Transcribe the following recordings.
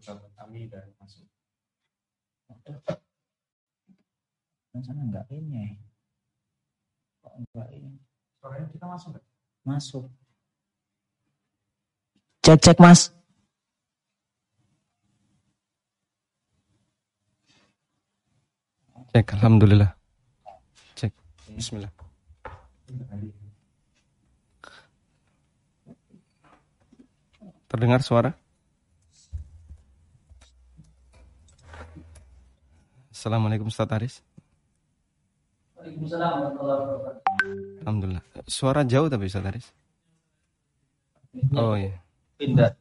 Ustaz Ami dan masuk. Kan sana enggak ini. Kok enggak ini? Suaranya kita masuk nggak? Masuk. Cek cek Mas. Cek, alhamdulillah. Cek. Bismillah. Terdengar suara? Assalamualaikum Ustaz Aris. Waalaikumsalam. Alhamdulillah. Suara jauh tapi Ustaz Aris. Oh iya. Pindah.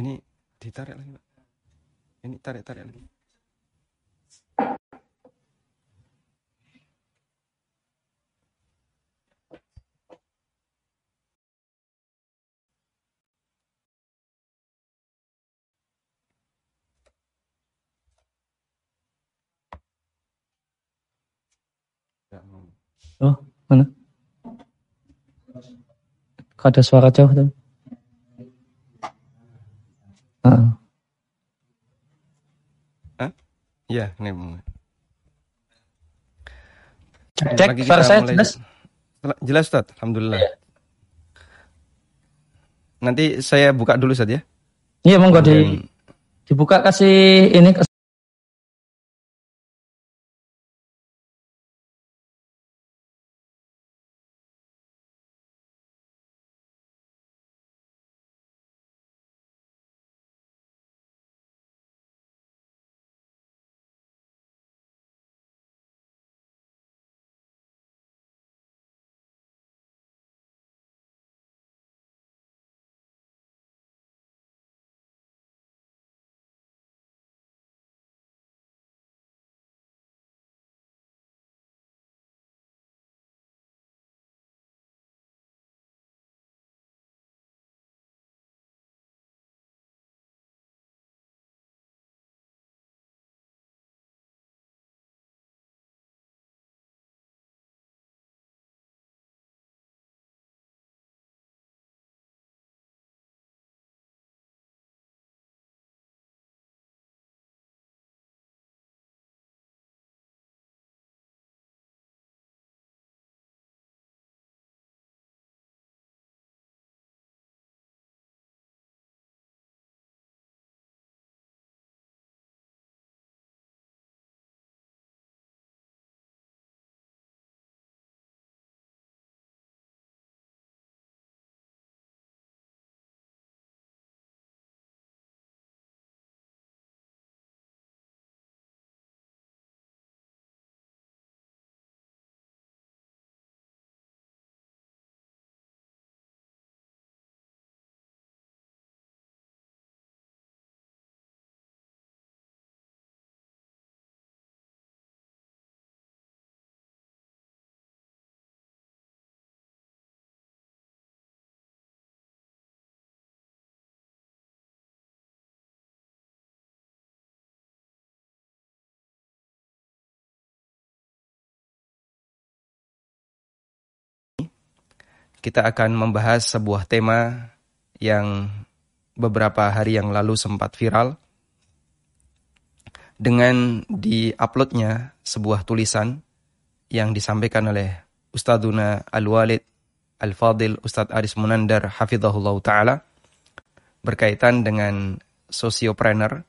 Ini ditarik lagi, Pak. Ini tarik-tarik lagi. Oh, mana? Kok ada suara jauh tuh? Ah, Iya, ini mau. Cek, Lagi suara kita saya mulai- jelas? Jelas Ustaz, Alhamdulillah. Nanti saya buka dulu saja. Iya, monggo di, dibuka kasih ini kita akan membahas sebuah tema yang beberapa hari yang lalu sempat viral dengan diuploadnya sebuah tulisan yang disampaikan oleh Ustadzuna Al-Walid Al-Fadil Ustadz Aris Munandar Hafizahullah Ta'ala berkaitan dengan sosiopreneur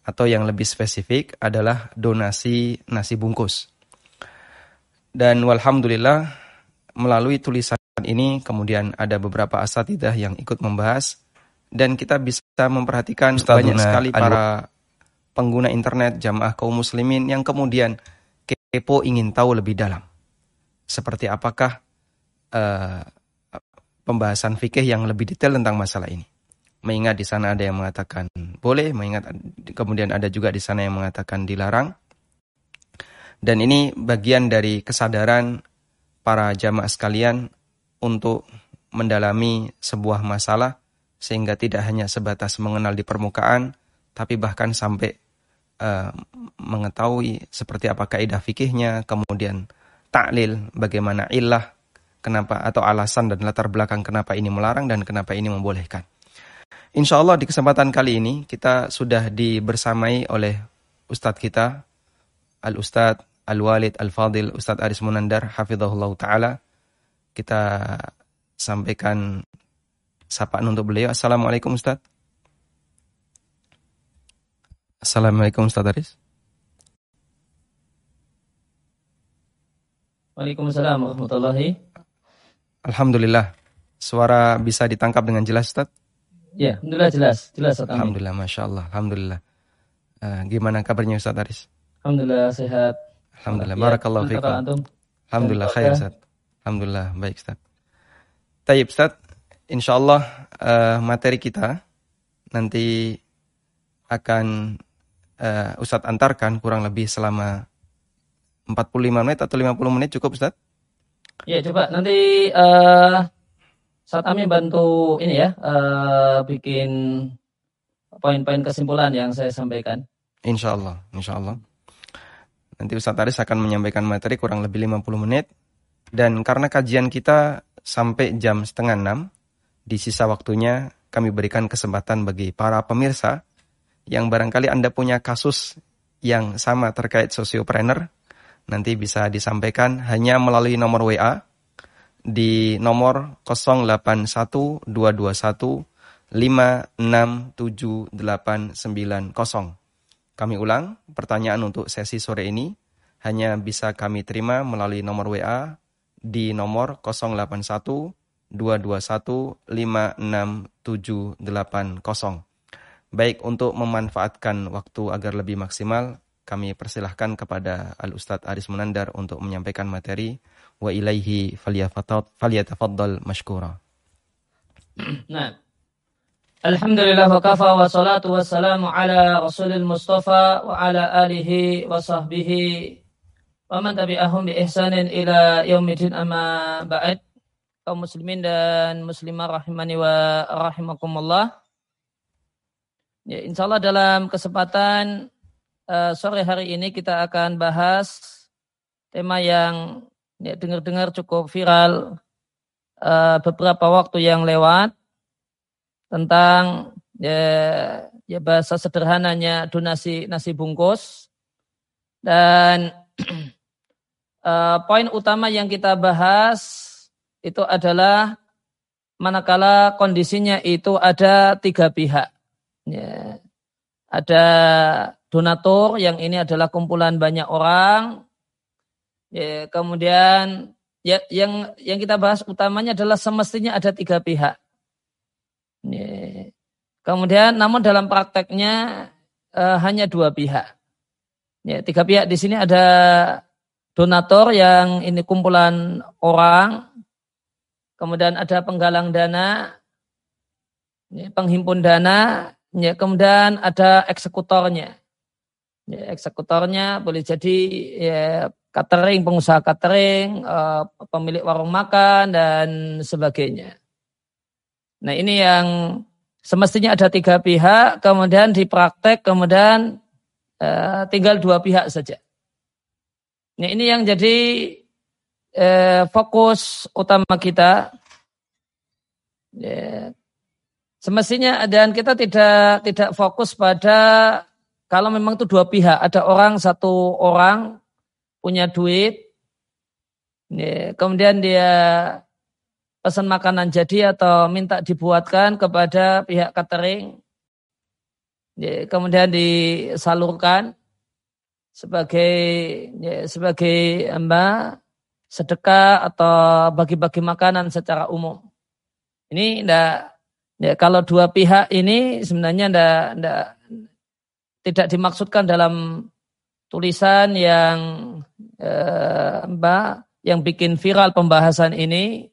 atau yang lebih spesifik adalah donasi nasi bungkus. Dan walhamdulillah melalui tulisan ini kemudian ada beberapa asatidah yang ikut membahas dan kita bisa memperhatikan Ustadzuna banyak sekali Al- para pengguna internet jamaah kaum muslimin yang kemudian kepo ingin tahu lebih dalam seperti apakah eh, pembahasan fikih yang lebih detail tentang masalah ini. Mengingat di sana ada yang mengatakan boleh, mengingat kemudian ada juga di sana yang mengatakan dilarang. Dan ini bagian dari kesadaran para jamaah sekalian untuk mendalami sebuah masalah sehingga tidak hanya sebatas mengenal di permukaan tapi bahkan sampai eh, mengetahui seperti apa kaidah fikihnya, kemudian taklil bagaimana illah kenapa atau alasan dan latar belakang kenapa ini melarang dan kenapa ini membolehkan. Insya Allah di kesempatan kali ini kita sudah dibersamai oleh Ustadz kita, Al-Ustadz Al-Walid Al-Fadil, Ustadz Aris Munandar, Hafizahullah Ta'ala. Kita sampaikan sapaan untuk beliau. Assalamualaikum Ustadz. Assalamualaikum Ustadz Aris. Waalaikumsalam warahmatullahi. Alhamdulillah. Suara bisa ditangkap dengan jelas Ustadz? Ya, alhamdulillah jelas, jelas Ustaz. Alhamdulillah, masya Allah, alhamdulillah. Uh, gimana kabarnya Ustaz Aris? Alhamdulillah sehat. Alhamdulillah, ya, barakallahu fiikum. Alhamdulillah khair Ustaz. Alhamdulillah baik Ustaz. Tayyib Ustaz, insyaallah uh, materi kita nanti akan uh, Ustaz antarkan kurang lebih selama 45 menit atau 50 menit cukup Ustaz? Ya, coba nanti uh, saat kami bantu ini ya uh, bikin poin-poin kesimpulan yang saya sampaikan. Insya Allah, insya Allah. Nanti Ustadz Aris akan menyampaikan materi kurang lebih 50 menit. Dan karena kajian kita sampai jam setengah enam, di sisa waktunya kami berikan kesempatan bagi para pemirsa yang barangkali Anda punya kasus yang sama terkait sosiopreneur, nanti bisa disampaikan hanya melalui nomor WA di nomor 081221 Kami ulang, pertanyaan untuk sesi sore ini hanya bisa kami terima melalui nomor WA di nomor 081 Baik, untuk memanfaatkan waktu agar lebih maksimal, kami persilahkan kepada Al-Ustadz Aris Munandar untuk menyampaikan materi wa ilaihi falyatafaddal mashkura. Nah. Alhamdulillah wa kafa wa salatu wa salamu ala rasulil mustafa wa ala alihi wa sahbihi wa man tabi'ahum bi ihsanin ila yaumidin amma ba'd. Kaum muslimin dan muslimah rahimani wa rahimakumullah. Ya insyaallah dalam kesempatan uh, sore hari ini kita akan bahas tema yang ya dengar-dengar cukup viral uh, beberapa waktu yang lewat tentang ya, ya bahasa sederhananya donasi nasi bungkus. Dan uh, poin utama yang kita bahas itu adalah manakala kondisinya itu ada tiga pihak. Ya, ada donatur yang ini adalah kumpulan banyak orang. Ya, kemudian ya, yang yang kita bahas utamanya adalah semestinya ada tiga pihak. Ya. Kemudian namun dalam prakteknya uh, hanya dua pihak. Ya, tiga pihak di sini ada donator yang ini kumpulan orang, kemudian ada penggalang dana, ya, penghimpun dana, ya, kemudian ada eksekutornya. Ya, eksekutornya boleh jadi ya, catering, pengusaha catering, uh, pemilik warung makan dan sebagainya. Nah ini yang semestinya ada tiga pihak, kemudian dipraktek, kemudian uh, tinggal dua pihak saja. Nah ini yang jadi uh, fokus utama kita. Yeah. Semestinya dan kita tidak tidak fokus pada kalau memang itu dua pihak, ada orang satu orang punya duit, ya, kemudian dia pesan makanan jadi atau minta dibuatkan kepada pihak catering, kemudian disalurkan sebagai ya, sebagai mbak sedekah atau bagi-bagi makanan secara umum. Ini enggak ya kalau dua pihak ini sebenarnya enggak, enggak tidak dimaksudkan dalam tulisan yang eh, Mbak yang bikin viral pembahasan ini.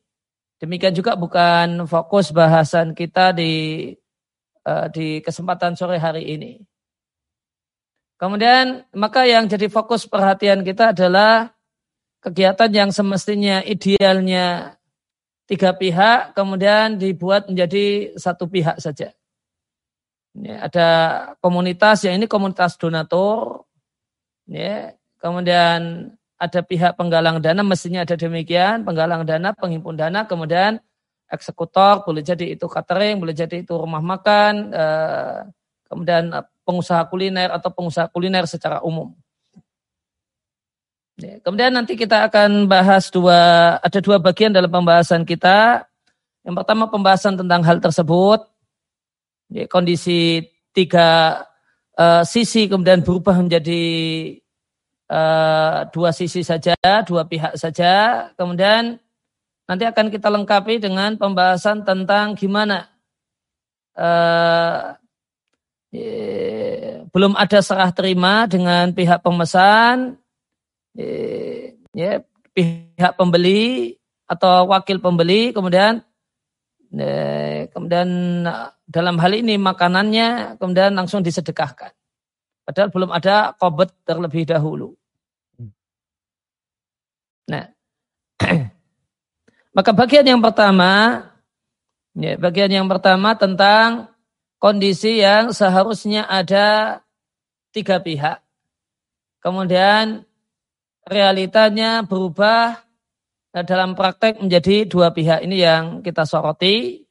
Demikian juga bukan fokus bahasan kita di eh, di kesempatan sore hari ini. Kemudian maka yang jadi fokus perhatian kita adalah kegiatan yang semestinya idealnya tiga pihak kemudian dibuat menjadi satu pihak saja. Ini ada komunitas yang ini komunitas donatur, ya kemudian ada pihak penggalang dana, mestinya ada demikian, penggalang dana, penghimpun dana, kemudian eksekutor, boleh jadi itu catering, boleh jadi itu rumah makan, eh, kemudian pengusaha kuliner atau pengusaha kuliner secara umum. Ya, kemudian nanti kita akan bahas dua, ada dua bagian dalam pembahasan kita. Yang pertama pembahasan tentang hal tersebut, ya, kondisi tiga uh, sisi kemudian berubah menjadi uh, dua sisi saja, dua pihak saja. Kemudian nanti akan kita lengkapi dengan pembahasan tentang gimana uh, ya, belum ada serah terima dengan pihak pemesan, ya, pihak pembeli atau wakil pembeli, kemudian kemudian dalam hal ini makanannya kemudian langsung disedekahkan. Padahal belum ada kobet terlebih dahulu. Nah, maka bagian yang pertama, ya, bagian yang pertama tentang kondisi yang seharusnya ada tiga pihak. Kemudian realitanya berubah dalam praktek menjadi dua pihak ini yang kita soroti.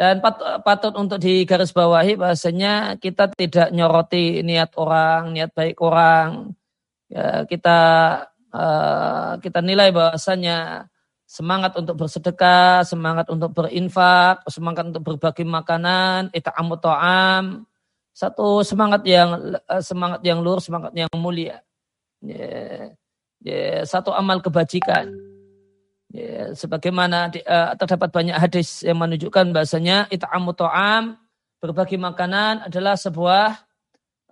Dan patut untuk digarisbawahi bahasanya kita tidak nyoroti niat orang, niat baik orang. Ya, kita uh, kita nilai bahasanya semangat untuk bersedekah, semangat untuk berinfak, semangat untuk berbagi makanan, ita'amu ta'am. Satu semangat yang eh, semangat yang luar, semangat yang mulia. Ya, ya, satu amal kebajikan. Ya, sebagaimana di, uh, terdapat banyak hadis yang menunjukkan bahasanya ita'amu ta'am, berbagi makanan adalah sebuah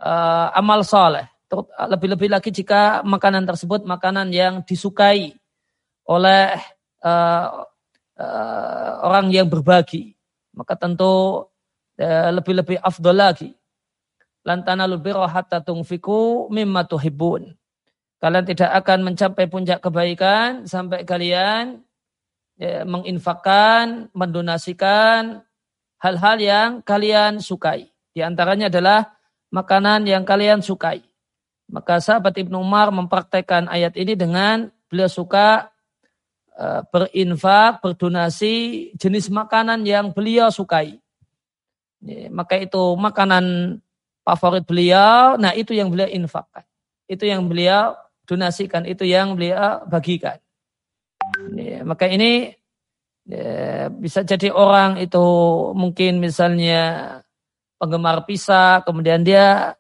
uh, amal soleh. Lebih-lebih lagi jika makanan tersebut makanan yang disukai oleh uh, uh, orang yang berbagi. Maka tentu uh, lebih-lebih afdol lagi. Lantana lubiro hatta tungfiku mimma tuhibun. Kalian tidak akan mencapai puncak kebaikan sampai kalian ya, menginfakkan, mendonasikan hal-hal yang kalian sukai. Di antaranya adalah makanan yang kalian sukai. Maka sahabat Ibnu Umar mempraktekkan ayat ini dengan beliau suka uh, berinfak, berdonasi jenis makanan yang beliau sukai. Ya, maka itu makanan favorit beliau, nah itu yang beliau infakkan. Itu yang beliau donasikan itu yang beliau bagikan. Ya, maka ini ya, bisa jadi orang itu mungkin misalnya penggemar pisah, kemudian dia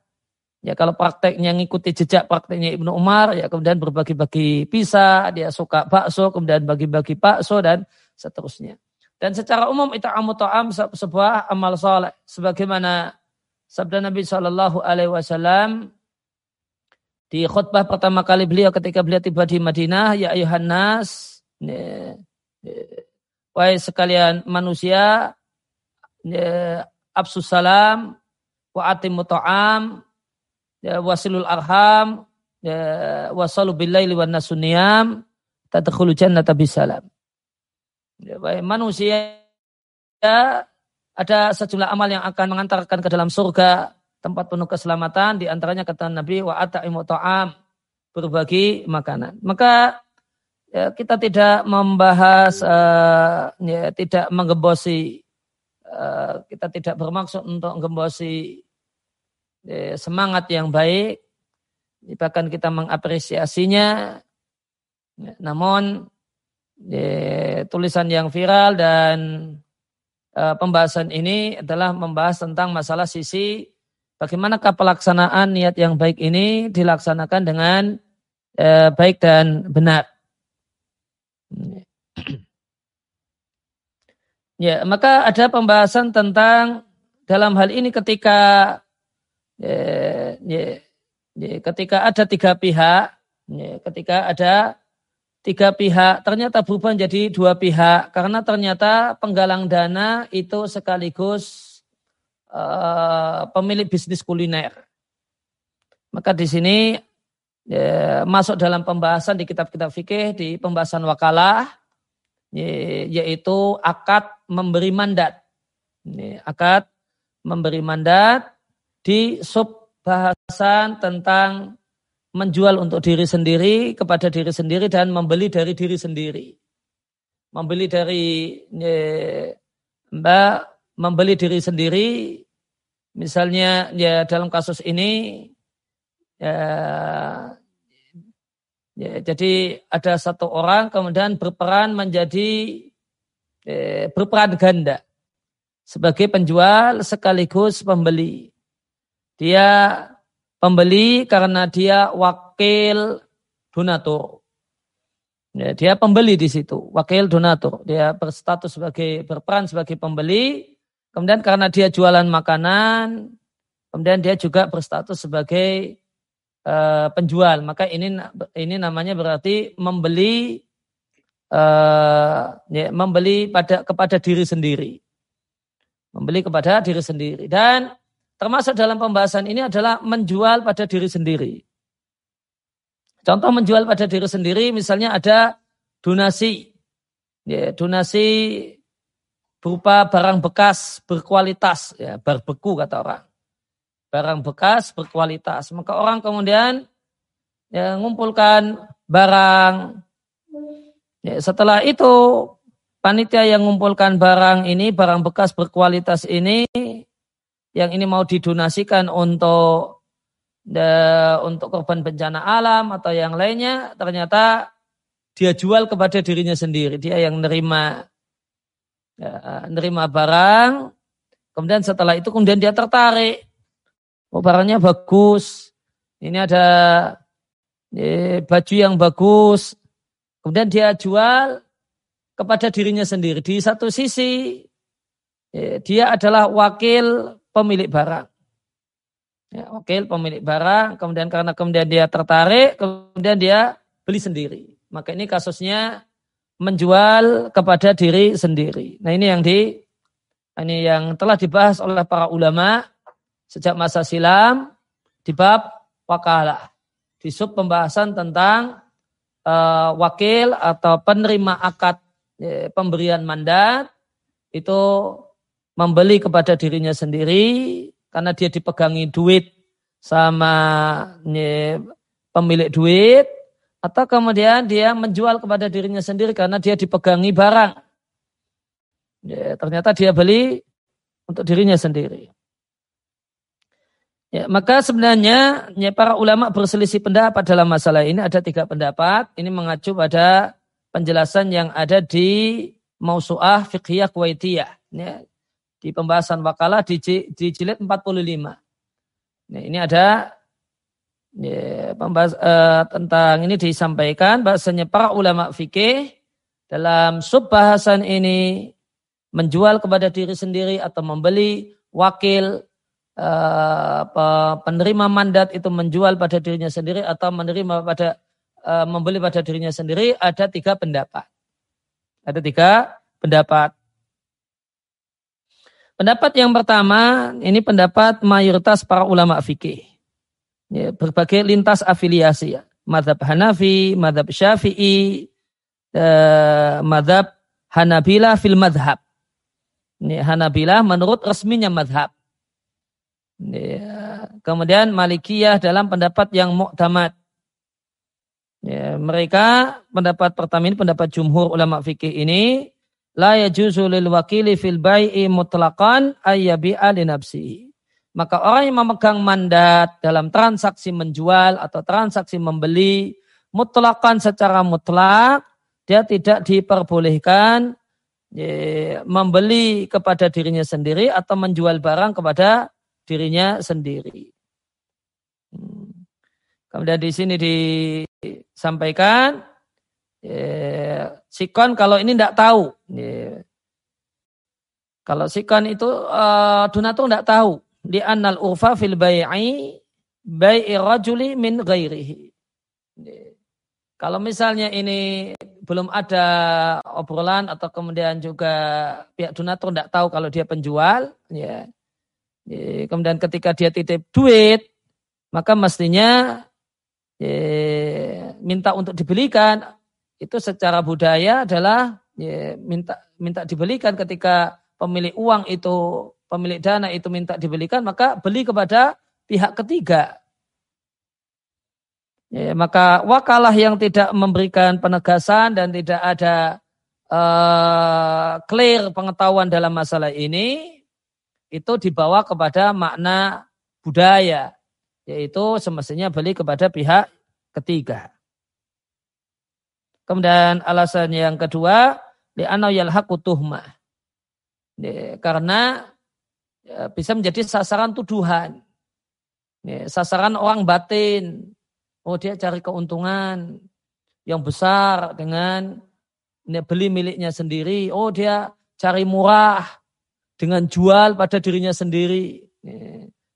ya kalau prakteknya ngikuti jejak prakteknya Ibnu Umar, ya kemudian berbagi-bagi pisah, dia suka bakso, kemudian bagi-bagi bakso dan seterusnya. Dan secara umum itu amu ta'am sebuah amal soleh. Sebagaimana sabda Nabi Shallallahu Alaihi Wasallam di khutbah pertama kali beliau ketika beliau tiba di Madinah, ya ayuhan nas, wahai sekalian manusia, absus salam, wa atimu ta'am, wasilul arham, wasalu billaili wan nasuniyam, tadkhulu jannata bisalam. Wahai manusia, ada sejumlah amal yang akan mengantarkan ke dalam surga tempat penuh keselamatan di antaranya kata Nabi wa ata'imu ta'am berbagi makanan. Maka ya, kita tidak membahas uh, ya, tidak menggembosi uh, kita tidak bermaksud untuk menggembosi ya, semangat yang baik bahkan kita mengapresiasinya ya, namun ya, tulisan yang viral dan uh, pembahasan ini adalah membahas tentang masalah sisi Bagaimanakah pelaksanaan niat yang baik ini dilaksanakan dengan eh, baik dan benar? Ya, maka ada pembahasan tentang dalam hal ini ketika ya, ya, ya, ketika ada tiga pihak, ya, ketika ada tiga pihak ternyata berubah menjadi dua pihak karena ternyata penggalang dana itu sekaligus uh, pemilik bisnis kuliner. Maka di sini ya, masuk dalam pembahasan di kitab-kitab fikih di pembahasan wakalah yaitu akad memberi mandat. Akad memberi mandat di sub bahasan tentang menjual untuk diri sendiri kepada diri sendiri dan membeli dari diri sendiri. Membeli dari ya, Mbak membeli diri sendiri misalnya ya dalam kasus ini ya, ya jadi ada satu orang kemudian berperan menjadi eh, berperan ganda sebagai penjual sekaligus pembeli. Dia pembeli karena dia wakil donatur. Ya, dia pembeli di situ, wakil donatur. Dia berstatus sebagai berperan sebagai pembeli. Kemudian karena dia jualan makanan, kemudian dia juga berstatus sebagai uh, penjual. Maka ini ini namanya berarti membeli uh, ya, membeli pada kepada diri sendiri. Membeli kepada diri sendiri. Dan termasuk dalam pembahasan ini adalah menjual pada diri sendiri. Contoh menjual pada diri sendiri misalnya ada donasi. Ya, donasi berupa barang bekas berkualitas, ya, berbeku kata orang. Barang bekas berkualitas. Maka orang kemudian ya, mengumpulkan barang. Ya, setelah itu panitia yang mengumpulkan barang ini, barang bekas berkualitas ini, yang ini mau didonasikan untuk de, untuk korban bencana alam atau yang lainnya, ternyata dia jual kepada dirinya sendiri. Dia yang nerima ya, nerima barang, kemudian setelah itu kemudian dia tertarik. Oh barangnya bagus, ini ada eh, baju yang bagus, kemudian dia jual kepada dirinya sendiri. Di satu sisi ya, dia adalah wakil pemilik barang. Ya, wakil pemilik barang, kemudian karena kemudian dia tertarik, kemudian dia beli sendiri. Maka ini kasusnya menjual kepada diri sendiri. Nah ini yang di ini yang telah dibahas oleh para ulama sejak masa silam di bab wakalah. Di sub pembahasan tentang uh, wakil atau penerima akad ya, pemberian mandat itu membeli kepada dirinya sendiri karena dia dipegangi duit sama ya, pemilik duit atau kemudian dia menjual kepada dirinya sendiri karena dia dipegangi barang. Ya, ternyata dia beli untuk dirinya sendiri. Ya, maka sebenarnya ya, para ulama berselisih pendapat dalam masalah ini ada tiga pendapat. Ini mengacu pada penjelasan yang ada di Mausu'ah Fiqhiyah Kuwaitiyah. Ya, di pembahasan wakalah di, di jilid 45. Nah, ini ada ya, pembahas, uh, tentang ini disampaikan bahasanya para ulama fikih dalam sub bahasan ini menjual kepada diri sendiri atau membeli wakil uh, penerima mandat itu menjual pada dirinya sendiri atau menerima pada uh, membeli pada dirinya sendiri ada tiga pendapat. Ada tiga pendapat. Pendapat yang pertama, ini pendapat mayoritas para ulama fikih. Ya, berbagai lintas afiliasi ya. Madhab Hanafi, Madhab Syafi'i, eh, Madhab Hanabila fil madhab. Ini Hanabila menurut resminya madhab. Ya, kemudian Malikiyah dalam pendapat yang muktamad. Ya, mereka pendapat pertama ini pendapat jumhur ulama fikih ini la yajuzu lil wakili fil bai'i mutlaqan ayyabi'a li. Maka orang yang memegang mandat dalam transaksi menjual atau transaksi membeli mutlakkan secara mutlak dia tidak diperbolehkan membeli kepada dirinya sendiri atau menjual barang kepada dirinya sendiri. Hmm. Kemudian di sini disampaikan sikon kalau ini tidak tahu. Kalau sikon itu uh, donatur tidak tahu. Di annal urfa fil bai'i bai'i rajuli min ghairihi. Kalau misalnya ini belum ada obrolan atau kemudian juga pihak donatur tidak tahu kalau dia penjual, ya kemudian ketika dia titip duit, maka mestinya ya, minta untuk dibelikan itu secara budaya adalah ya, minta minta dibelikan ketika pemilik uang itu pemilik dana itu minta dibelikan maka beli kepada pihak ketiga Ya, maka wakalah yang tidak memberikan penegasan dan tidak ada uh, clear pengetahuan dalam masalah ini itu dibawa kepada makna budaya yaitu semestinya beli kepada pihak ketiga. Kemudian alasan yang kedua li'anau yalhaqu. Ya, karena ya, bisa menjadi sasaran tuduhan. Ya, sasaran orang batin Oh dia cari keuntungan yang besar dengan beli miliknya sendiri. Oh dia cari murah dengan jual pada dirinya sendiri.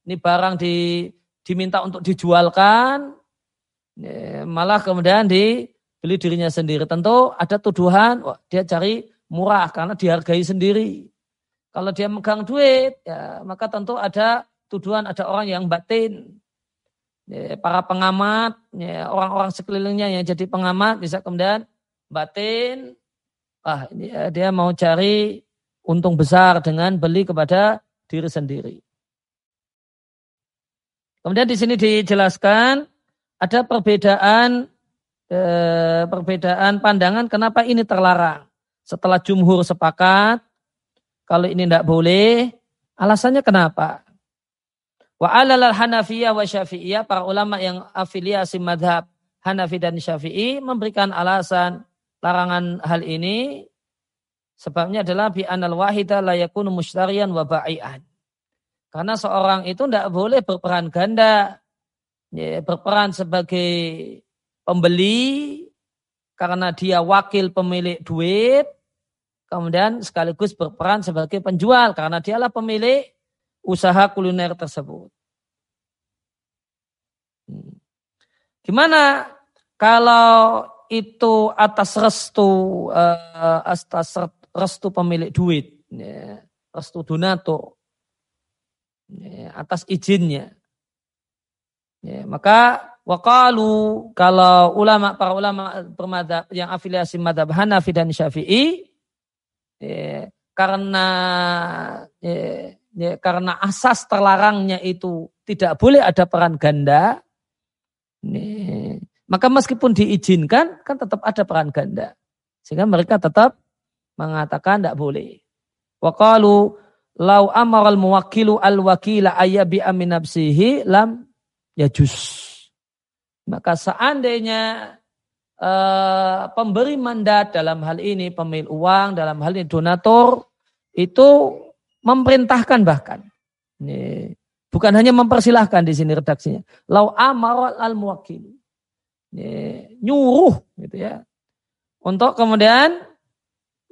Ini barang di, diminta untuk dijualkan, malah kemudian dibeli dirinya sendiri. Tentu ada tuduhan, oh, dia cari murah karena dihargai sendiri. Kalau dia megang duit, ya, maka tentu ada tuduhan ada orang yang batin ya, para pengamat, ya, orang-orang sekelilingnya yang jadi pengamat bisa kemudian batin, ah dia, dia mau cari untung besar dengan beli kepada diri sendiri. Kemudian di sini dijelaskan ada perbedaan eh, perbedaan pandangan kenapa ini terlarang. Setelah jumhur sepakat kalau ini tidak boleh, alasannya kenapa? Wa alal Hanafiyah wa Syafi'iyah, para ulama yang afiliasi madhab Hanafi dan Syafi'i memberikan alasan larangan hal ini. Sebabnya adalah bi anal wahida la yakunu mushtariyan wa ba'i'an. Karena seorang itu tidak boleh berperan ganda. Ya, berperan sebagai pembeli karena dia wakil pemilik duit. Kemudian sekaligus berperan sebagai penjual karena dialah pemilik usaha kuliner tersebut. Hmm. Gimana kalau itu atas restu uh, atas restu pemilik duit, ya, restu donatur, ya, atas izinnya. Ya, maka wakalu kalau ulama para ulama yang afiliasi madhab Hanafi dan Syafi'i karena ya, karena asas terlarangnya itu tidak boleh ada peran ganda, maka meskipun diizinkan kan tetap ada peran ganda. Sehingga mereka tetap mengatakan tidak boleh. Waqalu lau amaral muwakilu al wakila ayabi amin nafsihi lam yajus. Maka seandainya uh, pemberi mandat dalam hal ini pemilik uang, dalam hal ini donatur itu memerintahkan bahkan. Ini, bukan hanya mempersilahkan di sini redaksinya. Lau amar al muwakil. Nyuruh gitu ya. Untuk kemudian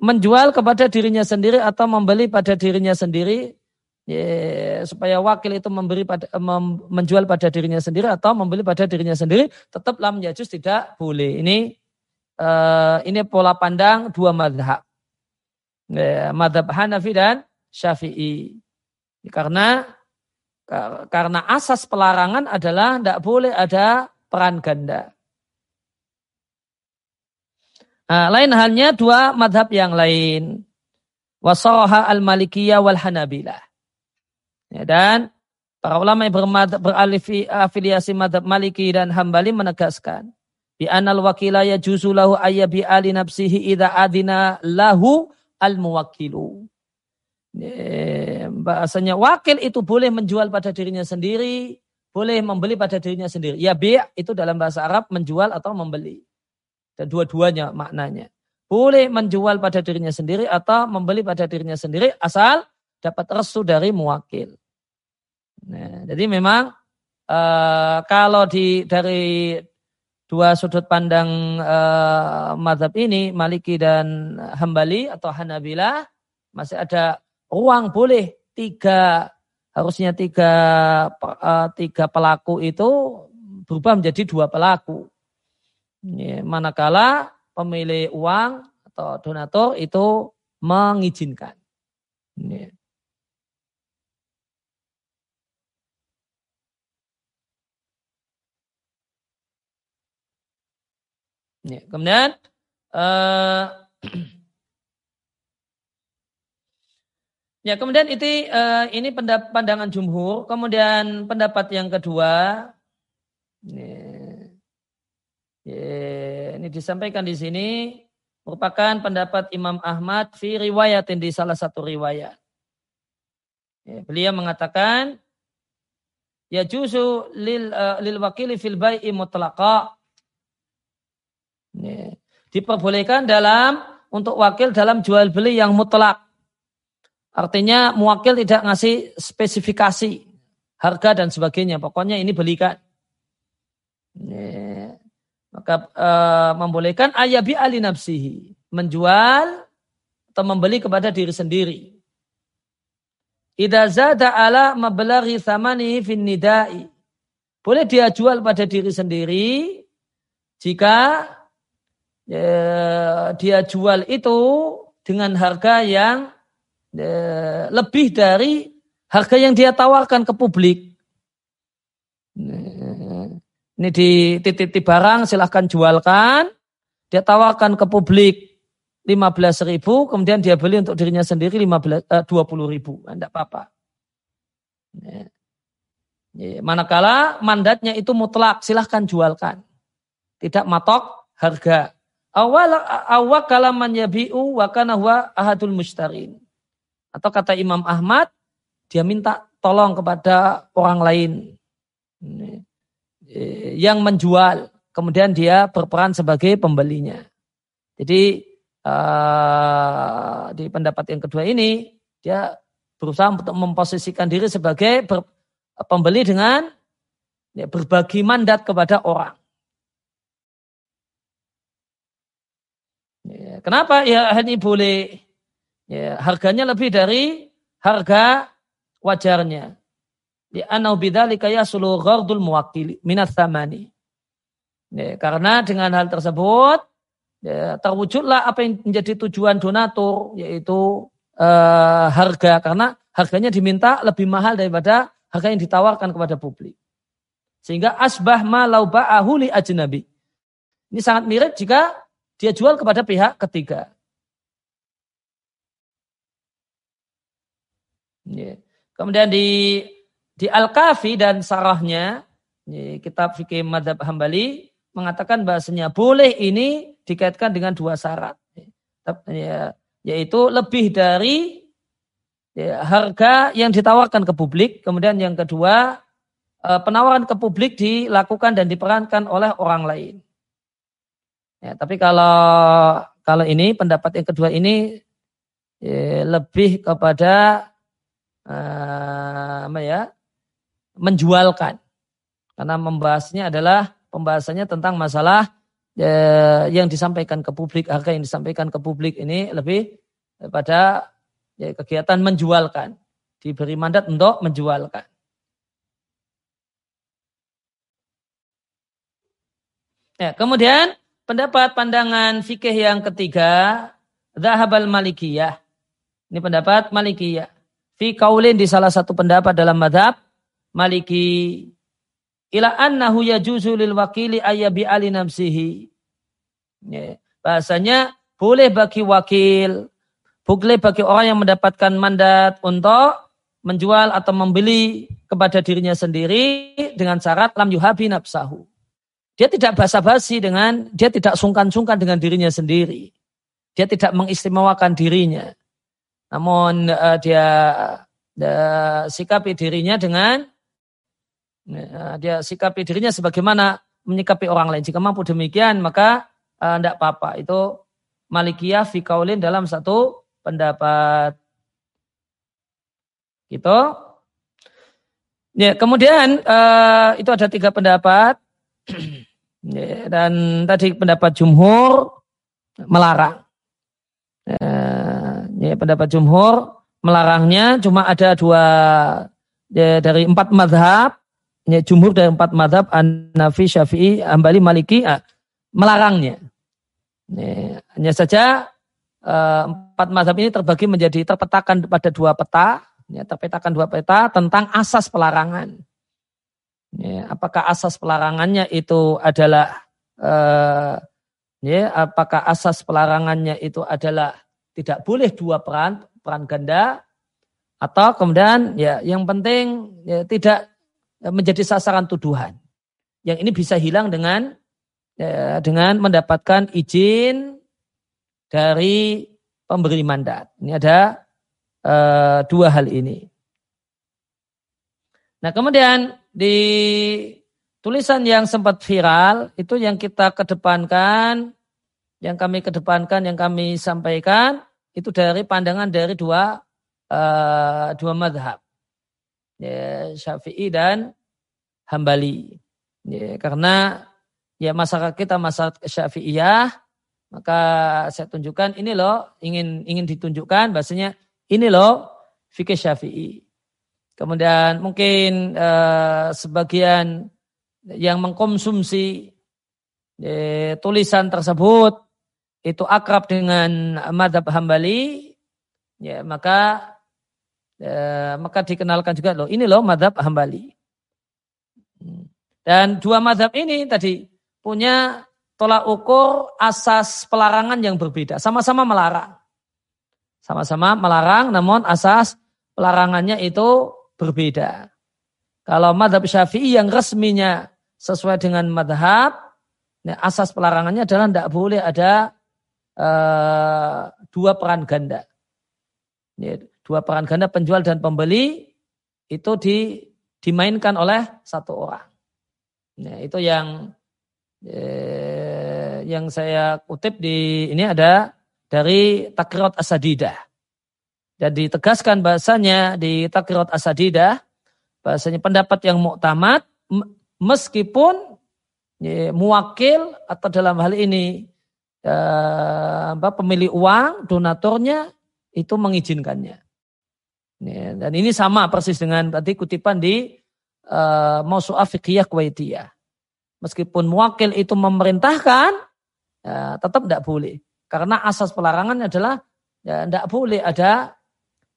menjual kepada dirinya sendiri atau membeli pada dirinya sendiri ya, supaya wakil itu memberi pada mem, menjual pada dirinya sendiri atau membeli pada dirinya sendiri tetap lam yajus tidak boleh ini uh, ini pola pandang dua madhab madhab Hanafi dan Syafi'i. Karena karena asas pelarangan adalah tidak boleh ada peran ganda. Nah, lain halnya dua madhab yang lain. Wasoha al-malikiyah wal hanabilah. Ya, dan para ulama yang berafiliasi madhab maliki dan hambali menegaskan. Bi anal wakila ya juzulahu ayyabi ali nafsihi idha adina lahu al-muwakilu bahasanya wakil itu boleh menjual pada dirinya sendiri, boleh membeli pada dirinya sendiri. Ya bi' itu dalam bahasa Arab menjual atau membeli. Dan dua-duanya maknanya. Boleh menjual pada dirinya sendiri atau membeli pada dirinya sendiri asal dapat restu dari muwakil. Nah, jadi memang uh, kalau di dari dua sudut pandang uh, madhab ini Maliki dan Hambali atau Hanabilah masih ada uang boleh tiga harusnya tiga uh, tiga pelaku itu berubah menjadi dua pelaku. Ya, manakala pemilik uang atau donatur itu mengizinkan. Ya. Ya, kemudian uh, Ya, kemudian itu uh, ini pandangan jumhur. Kemudian pendapat yang kedua, ini, ini disampaikan di sini merupakan pendapat Imam Ahmad fi riwayatin di salah satu riwayat. Beliau mengatakan ya juzu lil uh, lil wakili fil bai'i mutlaqa. Diperbolehkan dalam untuk wakil dalam jual beli yang mutlak. Artinya muwakil tidak ngasih spesifikasi harga dan sebagainya. Pokoknya ini belikan. Maka uh, membolehkan ayabi ali nafsihi. Menjual atau membeli kepada diri sendiri. Idza zada ala mablaghi thamanihi fin nidai. Boleh dia jual pada diri sendiri jika ya, dia jual itu dengan harga yang ya, lebih dari harga yang dia tawarkan ke publik. Ini di titik barang silahkan jualkan. Dia tawarkan ke publik 15 ribu, kemudian dia beli untuk dirinya sendiri 15, eh, 20 ribu. Tidak apa-apa. Ya. Ya, manakala mandatnya itu mutlak, silahkan jualkan. Tidak matok harga. Awal awal kalaman yabi'u wa kana huwa ahadul mustarin. Atau kata Imam Ahmad, dia minta tolong kepada orang lain ya, yang menjual. Kemudian dia berperan sebagai pembelinya. Jadi uh, di pendapat yang kedua ini dia berusaha untuk memposisikan diri sebagai pembeli dengan ya, berbagi mandat kepada orang. Ya, kenapa? Ya ini boleh. Ya, harganya lebih dari harga wajarnya. Di anau bidzalika yasulu ghardul muwakkili minat thamani. Ya, karena dengan hal tersebut ya, terwujudlah apa yang menjadi tujuan donatur yaitu uh, harga karena harganya diminta lebih mahal daripada harga yang ditawarkan kepada publik. Sehingga asbah ma ba'ahu li ajnabi. Ini sangat mirip jika dia jual kepada pihak ketiga. Kemudian di di Al-Kafi dan sarahnya, kitab fikih madhab hambali, mengatakan bahasanya boleh ini dikaitkan dengan dua syarat. Ya, yaitu lebih dari harga yang ditawarkan ke publik. Kemudian yang kedua, eh, penawaran ke publik dilakukan dan diperankan oleh orang lain. Ya, tapi kalau kalau ini pendapat yang kedua ini ya, lebih kepada uh, apa ya menjualkan. Karena membahasnya adalah pembahasannya tentang masalah ya, yang disampaikan ke publik, harga yang disampaikan ke publik ini lebih pada ya, kegiatan menjualkan, diberi mandat untuk menjualkan. Ya, kemudian pendapat pandangan fikih yang ketiga, Zahabal Malikiyah. Ini pendapat Malikiyah. Fi kaulin di salah satu pendapat dalam madhab Maliki ila annahu yajuzu lil wakili ayabi ali nafsihi. Ya. Bahasanya boleh bagi wakil, boleh bagi orang yang mendapatkan mandat untuk menjual atau membeli kepada dirinya sendiri dengan syarat lam yuhabi nafsahu. Dia tidak basa-basi dengan, dia tidak sungkan-sungkan dengan dirinya sendiri. Dia tidak mengistimewakan dirinya. Namun uh, dia uh, sikapi dirinya dengan Ya, dia sikapi dirinya sebagaimana menyikapi orang lain. Jika mampu demikian maka tidak uh, apa-apa. Itu Malikiyah fi kaulin dalam satu pendapat. Gitu. Ya, kemudian uh, itu ada tiga pendapat. ya, dan tadi pendapat jumhur melarang. Ya, ya, pendapat jumhur melarangnya cuma ada dua ya, dari empat madhab ya, jumhur dari empat madhab An-Nafi, Syafi'i, Ambali, Maliki ah, melarangnya. Ya, hanya saja uh, empat madhab ini terbagi menjadi terpetakan pada dua peta, ya, terpetakan dua peta tentang asas pelarangan. Ya, apakah asas pelarangannya itu adalah uh, ya, apakah asas pelarangannya itu adalah tidak boleh dua peran peran ganda atau kemudian ya yang penting ya, tidak menjadi sasaran tuduhan. Yang ini bisa hilang dengan ya, dengan mendapatkan izin dari pemberi mandat. Ini ada uh, dua hal ini. Nah kemudian di tulisan yang sempat viral itu yang kita kedepankan, yang kami kedepankan, yang kami sampaikan itu dari pandangan dari dua uh, dua madhab, ya, Syafi'i dan Hambali. Ya, karena ya masyarakat kita masyarakat Syafi'iyah, maka saya tunjukkan ini loh ingin ingin ditunjukkan bahasanya ini loh fikih Syafi'i. Kemudian mungkin uh, sebagian yang mengkonsumsi eh, tulisan tersebut itu akrab dengan madhab hambali, ya maka eh, maka dikenalkan juga loh ini loh madhab hambali. Dan dua madhab ini tadi punya tolak ukur asas pelarangan yang berbeda. Sama-sama melarang. Sama-sama melarang namun asas pelarangannya itu berbeda. Kalau madhab syafi'i yang resminya sesuai dengan madhab, asas pelarangannya adalah tidak boleh ada uh, dua peran ganda. Dua peran ganda penjual dan pembeli itu di, dimainkan oleh satu orang. Nah, itu yang eh, yang saya kutip di ini ada dari Takrirat Asadidah. Dan ditegaskan bahasanya di Takrirat Asadidah, bahasanya pendapat yang muktamad meskipun ya, muwakil atau dalam hal ini apa, pemilik uang, donaturnya itu mengizinkannya. Ya, dan ini sama persis dengan tadi kutipan di uh, Mausu'ah Fiqhiyah Kuwaitiyah. Meskipun muwakil itu memerintahkan, ya, tetap tidak boleh. Karena asas pelarangan adalah ya, tidak boleh ada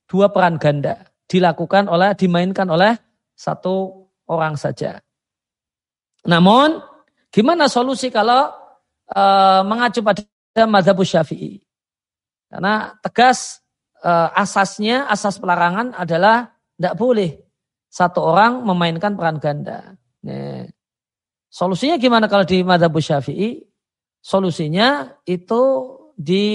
dua peran ganda dilakukan oleh dimainkan oleh satu orang saja. Namun gimana solusi kalau e, mengacu pada mazhab Syafi'i? Karena tegas e, asasnya asas pelarangan adalah tidak boleh satu orang memainkan peran ganda. Nih. Solusinya gimana kalau di madhab syafi'i? Solusinya itu di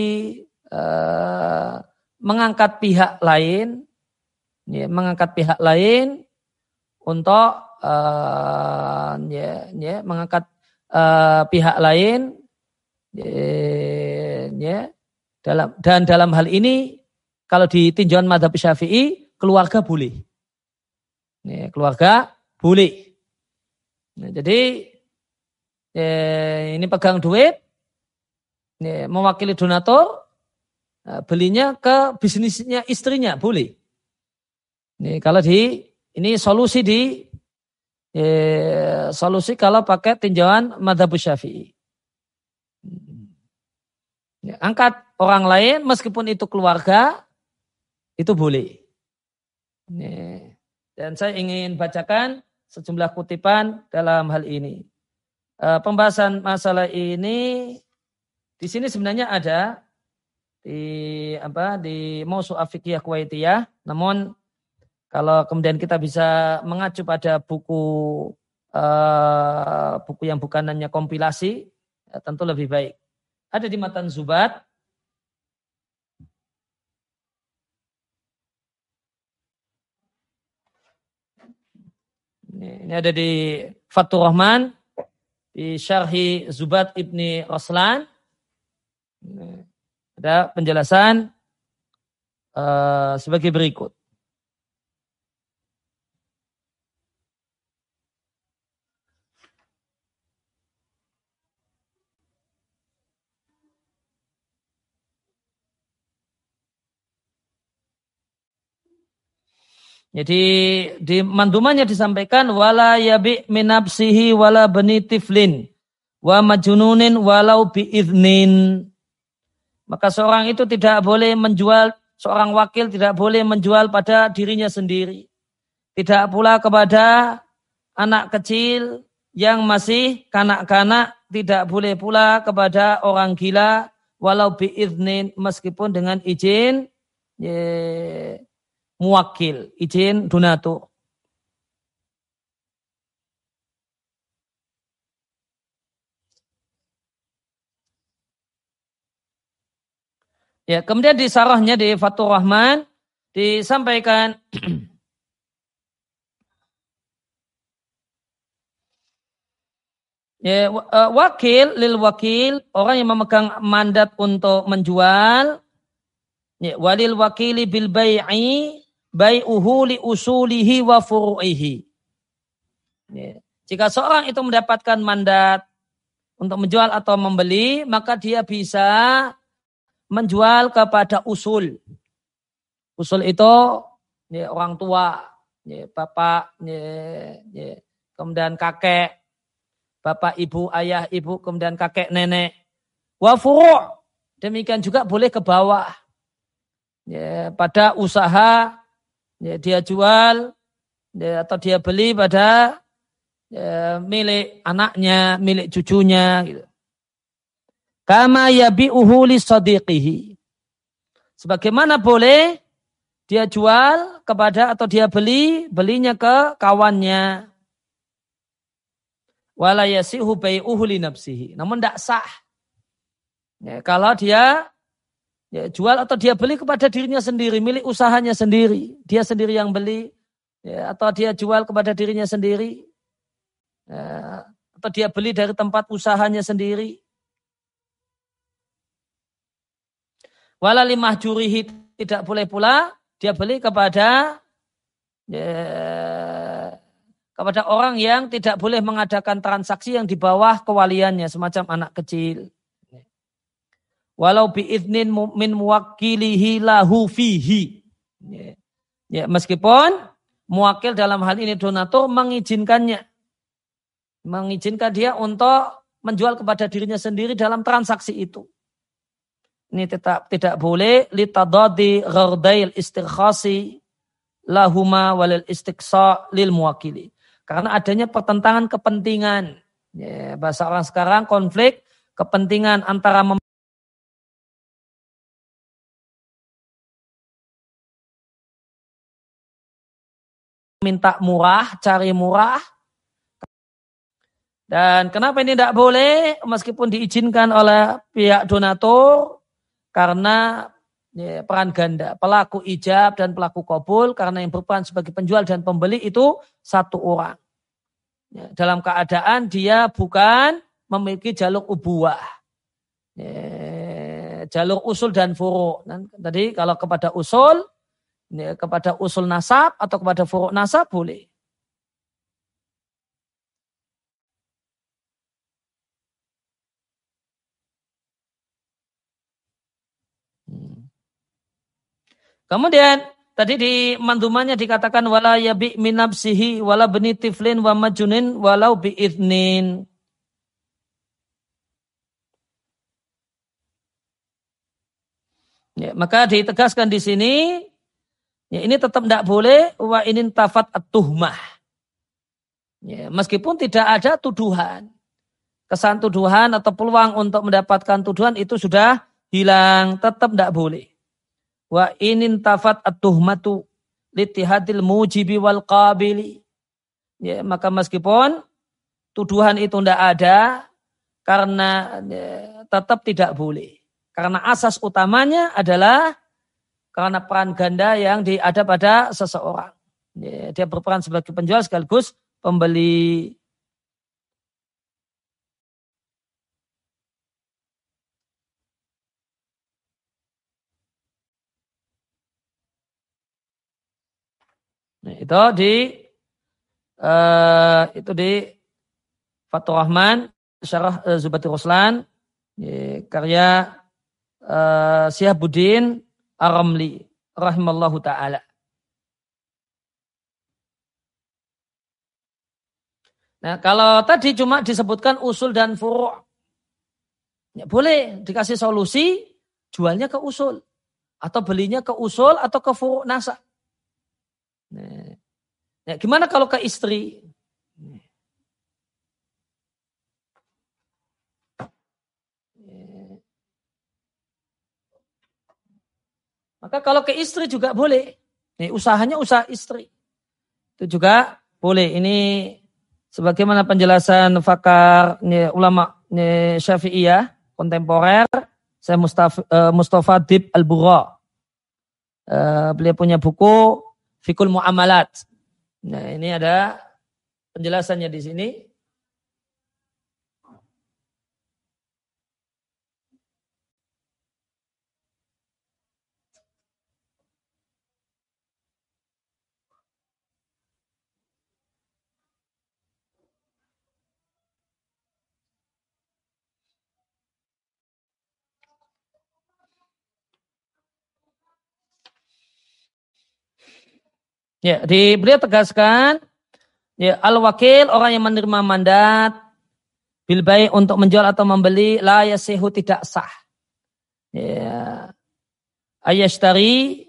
uh, mengangkat pihak lain, ya, mengangkat pihak lain untuk uh, ya, ya, mengangkat uh, pihak lain, ya, ya, dalam dan dalam hal ini kalau di tinjauan madhab syafi'i keluarga boleh. Nih, keluarga boleh. Nah, jadi eh, ini pegang duit, nih, mewakili donatur, belinya ke bisnisnya istrinya boleh. Nih, kalau di ini solusi di eh, solusi kalau pakai tinjauan madhab syafi'i. Ya, angkat orang lain meskipun itu keluarga itu boleh. Nih. Dan saya ingin bacakan sejumlah kutipan dalam hal ini. E, pembahasan masalah ini di sini sebenarnya ada di apa di Musu Afikiyah Kuwaitiyah. Namun kalau kemudian kita bisa mengacu pada buku uh, buku yang bukan hanya kompilasi, ya, tentu lebih baik. Ada di Matan Zubat Ini, ini ada di Fathur Rahman, di Syarhi Zubat Ibni Raslan. Ada penjelasan uh, sebagai berikut. Jadi di mandumannya disampaikan wala yabi minapsihi wala bani tiflin wa majununin walau biiznin. Maka seorang itu tidak boleh menjual, seorang wakil tidak boleh menjual pada dirinya sendiri. Tidak pula kepada anak kecil yang masih kanak-kanak, tidak boleh pula kepada orang gila walau biiznin meskipun dengan izin ye, muwakil, izin donatur. Ya, kemudian di sarahnya di Fatur Rahman disampaikan ya, eh, wakil lil wakil orang yang memegang mandat untuk menjual ya, walil wakili bil bai'i bai'uhu li usulihi wa furu'ihi. Ya. Jika seorang itu mendapatkan mandat untuk menjual atau membeli, maka dia bisa menjual kepada usul. Usul itu ya, orang tua, ya, bapak, ya, ya, kemudian kakek, bapak, ibu, ayah, ibu, kemudian kakek, nenek. Wafuru, demikian juga boleh ke bawah. Ya, pada usaha ya, dia jual ya, atau dia beli pada ya, milik anaknya, milik cucunya gitu. Kama yabi'uhu li sadiqihi. Sebagaimana boleh dia jual kepada atau dia beli, belinya ke kawannya. Wala yasihu bai'uhu li nafsihi. Namun tidak sah. Ya, kalau dia ya, jual atau dia beli kepada dirinya sendiri, milik usahanya sendiri. Dia sendiri yang beli. Ya, atau dia jual kepada dirinya sendiri. Ya, atau dia beli dari tempat usahanya sendiri. Wala limah jurihi tidak boleh pula dia beli kepada ya, kepada orang yang tidak boleh mengadakan transaksi yang di bawah kewaliannya semacam anak kecil. Walau biiznin min muwakilihi lahu fihi. Ya, ya, meskipun muwakil dalam hal ini donatur mengizinkannya. Mengizinkan dia untuk menjual kepada dirinya sendiri dalam transaksi itu. Ini tetap tidak boleh litadadi ghardail istirkhasi lahuma walil istiqsa lil muwakili. Karena adanya pertentangan kepentingan. Ya, bahasa orang sekarang konflik kepentingan antara minta murah, cari murah. Dan kenapa ini tidak boleh meskipun diizinkan oleh pihak donatur karena ya, peran ganda. Pelaku ijab dan pelaku kabul karena yang berperan sebagai penjual dan pembeli itu satu orang. Ya, dalam keadaan dia bukan memiliki jalur ubuah. Ya, jalur usul dan furu. Tadi kalau kepada usul ya, kepada usul nasab atau kepada furu nasab boleh Kemudian tadi di mandumannya dikatakan wala yabi minabsihi wala beni tiflin wa majunin walau bi idnin. Ya, maka ditegaskan di sini ya, ini tetap tidak boleh wa inin tafat at-tuhmah. Ya, meskipun tidak ada tuduhan. Kesan tuduhan atau peluang untuk mendapatkan tuduhan itu sudah hilang, tetap tidak boleh. Wa inin tafat at-tuhmatu litihadil mujibi wal qabili. Ya, maka meskipun tuduhan itu tidak ada, karena ya, tetap tidak boleh. Karena asas utamanya adalah karena peran ganda yang ada pada seseorang. Ya, dia berperan sebagai penjual sekaligus pembeli. Nah, itu di uh, itu di Fathur Rahman Syarah uh, Zubatul Ruslan ya, karya uh, Syihabuddin Aramli rahimallahu taala. Nah, kalau tadi cuma disebutkan usul dan furu' ya, boleh dikasih solusi jualnya ke usul atau belinya ke usul atau ke furu' nasa. Ya, gimana kalau ke istri? Maka kalau ke istri juga boleh. Nih, usahanya usaha istri. Itu juga boleh. Ini sebagaimana penjelasan fakar nih, ulama nih, syafi'iyah kontemporer saya Mustafa, uh, Mustafa Dib Al-Bura. Uh, beliau punya buku Fikul Muamalat. Nah, ini ada penjelasannya di sini. Ya, di beliau tegaskan ya al-wakil orang yang menerima mandat bil baik untuk menjual atau membeli la yasihu tidak sah. Ya. Ayashtari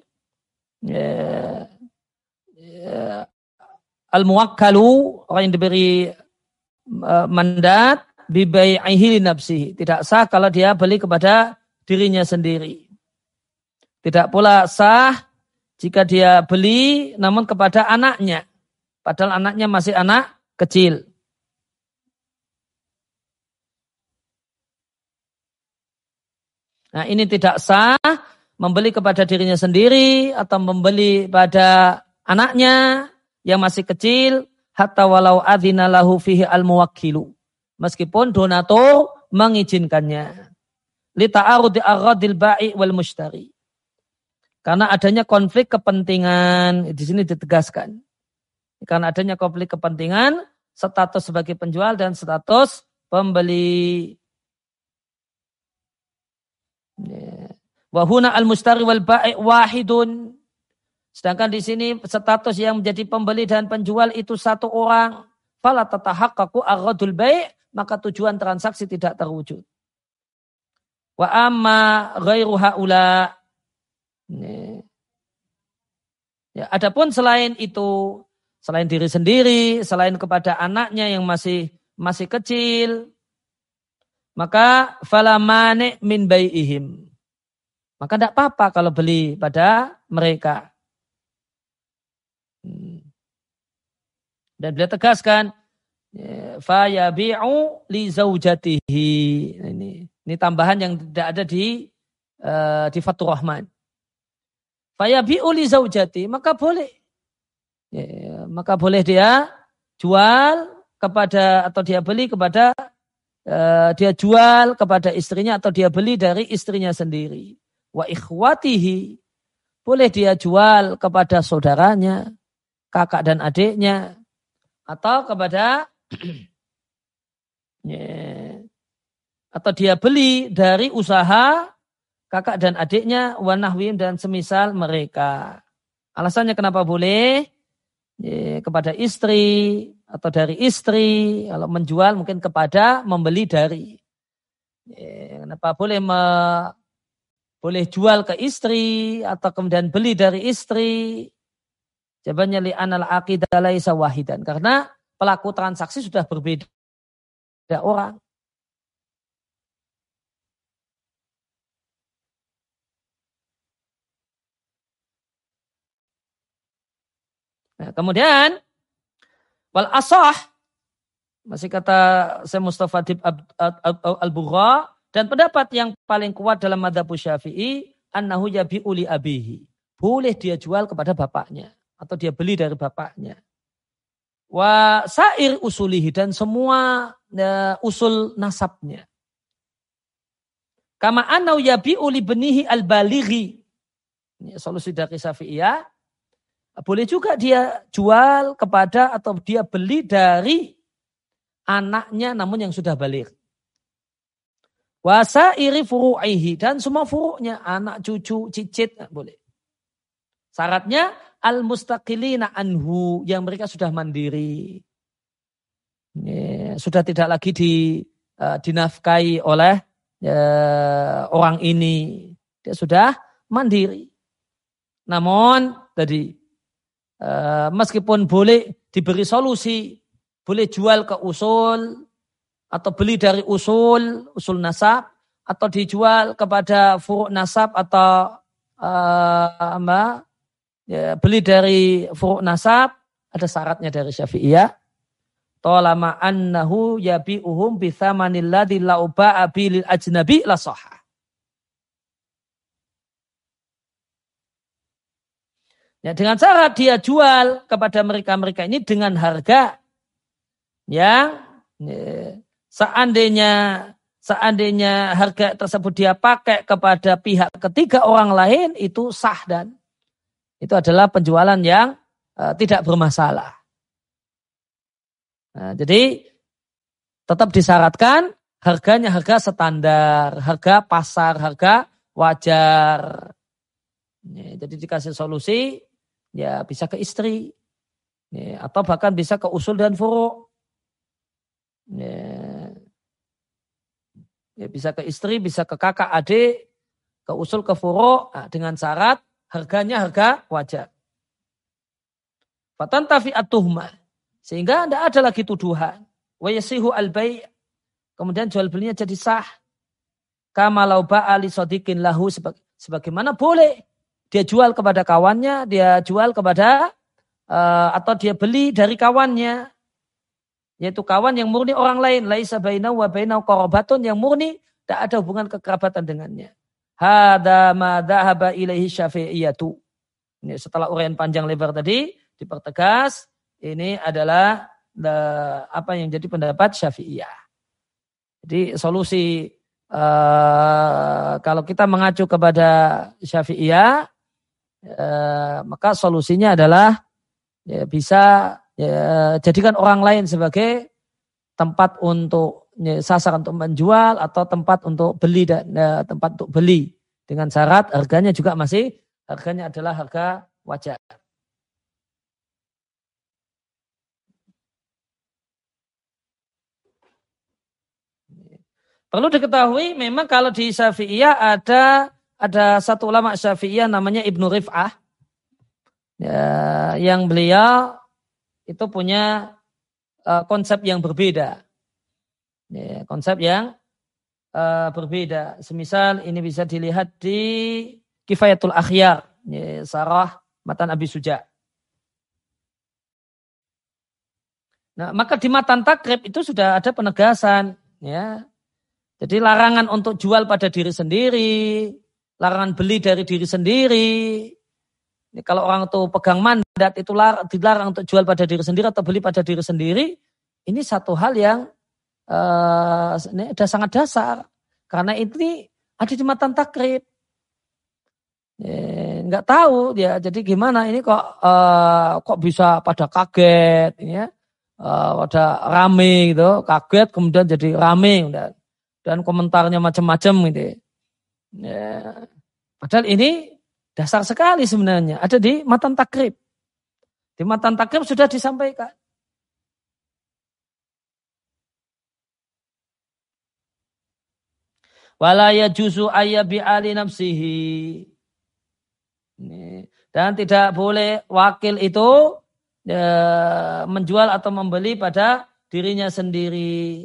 ya, ya, al-muwakkalu orang yang diberi uh, mandat bibai'ihi nafsihi. Tidak sah kalau dia beli kepada dirinya sendiri. Tidak pula sah jika dia beli namun kepada anaknya. Padahal anaknya masih anak kecil. Nah ini tidak sah membeli kepada dirinya sendiri atau membeli pada anaknya yang masih kecil hatta walau adzina lahu fihi al muwakkilu. Meskipun donatur mengizinkannya. Li ta'arudi agradil ba'i wal mushtari. Karena adanya konflik kepentingan, di sini ditegaskan. Karena adanya konflik kepentingan, status sebagai penjual dan status pembeli. Ya. Wahuna al-mustari wal ba'i wahidun. Sedangkan di sini status yang menjadi pembeli dan penjual itu satu orang. Fala tatahaqqaqu agradul bai' maka tujuan transaksi tidak terwujud. Wa amma ghairu haula Ya, adapun selain itu, selain diri sendiri, selain kepada anaknya yang masih masih kecil, maka falamane min bai'ihim. Maka tidak apa-apa kalau beli pada mereka. Hmm. Dan beliau tegaskan, ya, fayabi'u li zaujatihi. Ini, ini tambahan yang tidak ada di uh, di Fatur Rahman. Faya bi'uli zaujati, maka boleh. Ya, maka boleh dia jual kepada atau dia beli kepada uh, dia jual kepada istrinya atau dia beli dari istrinya sendiri. Wa ikhwatihi boleh dia jual kepada saudaranya, kakak dan adiknya atau kepada ya, atau dia beli dari usaha kakak dan adiknya, wanahwim dan semisal mereka. Alasannya kenapa boleh? Ya, kepada istri atau dari istri, kalau menjual mungkin kepada membeli dari. Ya, kenapa boleh me, boleh jual ke istri atau kemudian beli dari istri? Jawabannya li anal aqidah laisa wahidan. Karena pelaku transaksi sudah berbeda orang. Nah, kemudian wal asah masih kata saya Mustafa Dib al-Bugha dan pendapat yang paling kuat dalam madhab syafi'i annahu yabi'u li abihi. Boleh dia jual kepada bapaknya atau dia beli dari bapaknya. Wa sair usulihi dan semua ya, usul nasabnya. Kama anau yabi'u li benihi al-balighi. Ini solusi dari Syafi'iyah boleh juga dia jual kepada atau dia beli dari anaknya namun yang sudah balik. Wasa iri furu'ihi dan semua furu'nya anak cucu cicit boleh. Syaratnya al mustaqilina anhu yang mereka sudah mandiri. Ya, sudah tidak lagi di uh, dinafkahi oleh uh, orang ini. Dia sudah mandiri. Namun tadi meskipun boleh diberi solusi, boleh jual ke usul atau beli dari usul, usul nasab atau dijual kepada furuk nasab atau uh, apa, ya, beli dari furuk nasab ada syaratnya dari Syafi'iyah. Tolama annahu yabi'uhum bithamanil ladzi la'uba'a bilil ajnabi la Ya, dengan cara dia jual kepada mereka-mereka ini dengan harga yang ya, seandainya seandainya harga tersebut dia pakai kepada pihak ketiga orang lain itu sah dan itu adalah penjualan yang uh, tidak bermasalah. Nah, jadi tetap disyaratkan harganya harga standar, harga pasar, harga wajar. Jadi dikasih solusi ya bisa ke istri ya, atau bahkan bisa ke usul dan furu. Ya, ya, bisa ke istri, bisa ke kakak, adik, ke usul, ke furu nah, dengan syarat harganya harga wajar. Fatan tafi atuhma sehingga tidak ada lagi tuduhan. Wa yasihu al kemudian jual belinya jadi sah. Kama lau ba'ali sodikin lahu sebagaimana boleh dia jual kepada kawannya, dia jual kepada uh, atau dia beli dari kawannya. Yaitu kawan yang murni orang lain. Laisa bainahu wa bainahu korobatun yang murni tak ada hubungan kekerabatan dengannya. Hada ma dhahaba ilaihi syafi'iyatu. Ini setelah uraian panjang lebar tadi dipertegas ini adalah the, apa yang jadi pendapat Syafi'iyah. Jadi solusi uh, kalau kita mengacu kepada Syafi'iyah Eh, maka solusinya adalah ya, bisa ya, jadikan orang lain sebagai tempat untuk ya, sasaran untuk menjual atau tempat untuk beli dan ya, tempat untuk beli dengan syarat harganya juga masih harganya adalah harga wajar. Perlu diketahui memang kalau di Syafi'iyah ada ada satu ulama syafi'iyah namanya Ibnu Rif'ah. Ya, yang beliau itu punya uh, konsep yang berbeda. Ya, konsep yang uh, berbeda. Semisal ini bisa dilihat di Kifayatul Akhyar. Ya, Sarah Matan Abi Suja. Nah, maka di matan takrib itu sudah ada penegasan. ya. Jadi larangan untuk jual pada diri sendiri, larangan beli dari diri sendiri. Ini kalau orang itu pegang mandat itu dilarang untuk jual pada diri sendiri atau beli pada diri sendiri. Ini satu hal yang uh, ini ada sangat dasar. Karena ini ada di matan takrib. Ya, nggak tahu ya jadi gimana ini kok uh, kok bisa pada kaget ya uh, pada rame gitu kaget kemudian jadi rame dan, dan komentarnya macam-macam gitu Ya. Padahal ini dasar sekali sebenarnya. Ada di matan takrib. Di matan takrib sudah disampaikan. Walaya juzu ayabi ali nafsihi. Dan tidak boleh wakil itu ya, menjual atau membeli pada dirinya sendiri.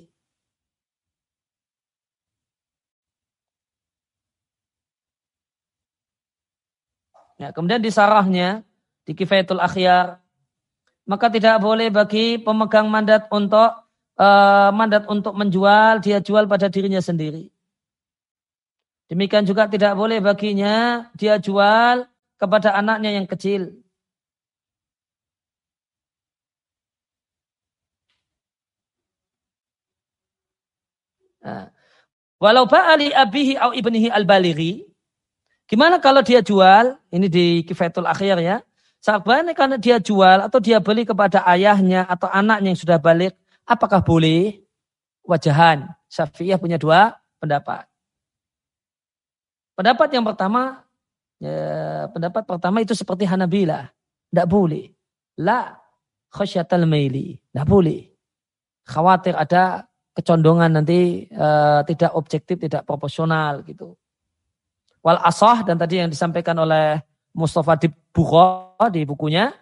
Ya, kemudian di sarahnya, di kifayatul akhyar, maka tidak boleh bagi pemegang mandat untuk uh, mandat untuk menjual, dia jual pada dirinya sendiri. Demikian juga tidak boleh baginya dia jual kepada anaknya yang kecil. Nah, walau ba'ali abihi au ibnihi al-balighi Gimana kalau dia jual, ini di Kifatul Akhir ya, sahabatnya karena dia jual atau dia beli kepada ayahnya atau anaknya yang sudah balik, apakah boleh? Wajahan. Syafi'iyah punya dua pendapat. Pendapat yang pertama, ya, pendapat pertama itu seperti Hanabila. Tidak boleh. La khasyatal maili. Tidak boleh. Khawatir ada kecondongan nanti uh, tidak objektif, tidak proporsional gitu. Wal asah dan tadi yang disampaikan oleh Mustafa di Bukho di bukunya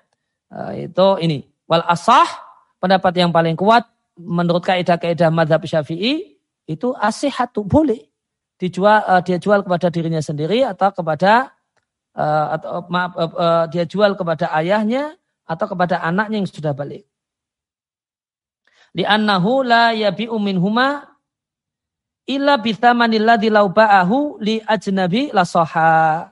eh, itu ini. Wal asah pendapat yang paling kuat menurut kaidah-kaidah madhab syafi'i itu asihatu boleh dijual uh, dia jual kepada dirinya sendiri atau kepada uh, atau maaf dia jual kepada ayahnya atau kepada anaknya yang sudah balik. Di annahu la yabi'u minhuma illa bithamanil ladzi law ba'ahu li ajnabi la soha.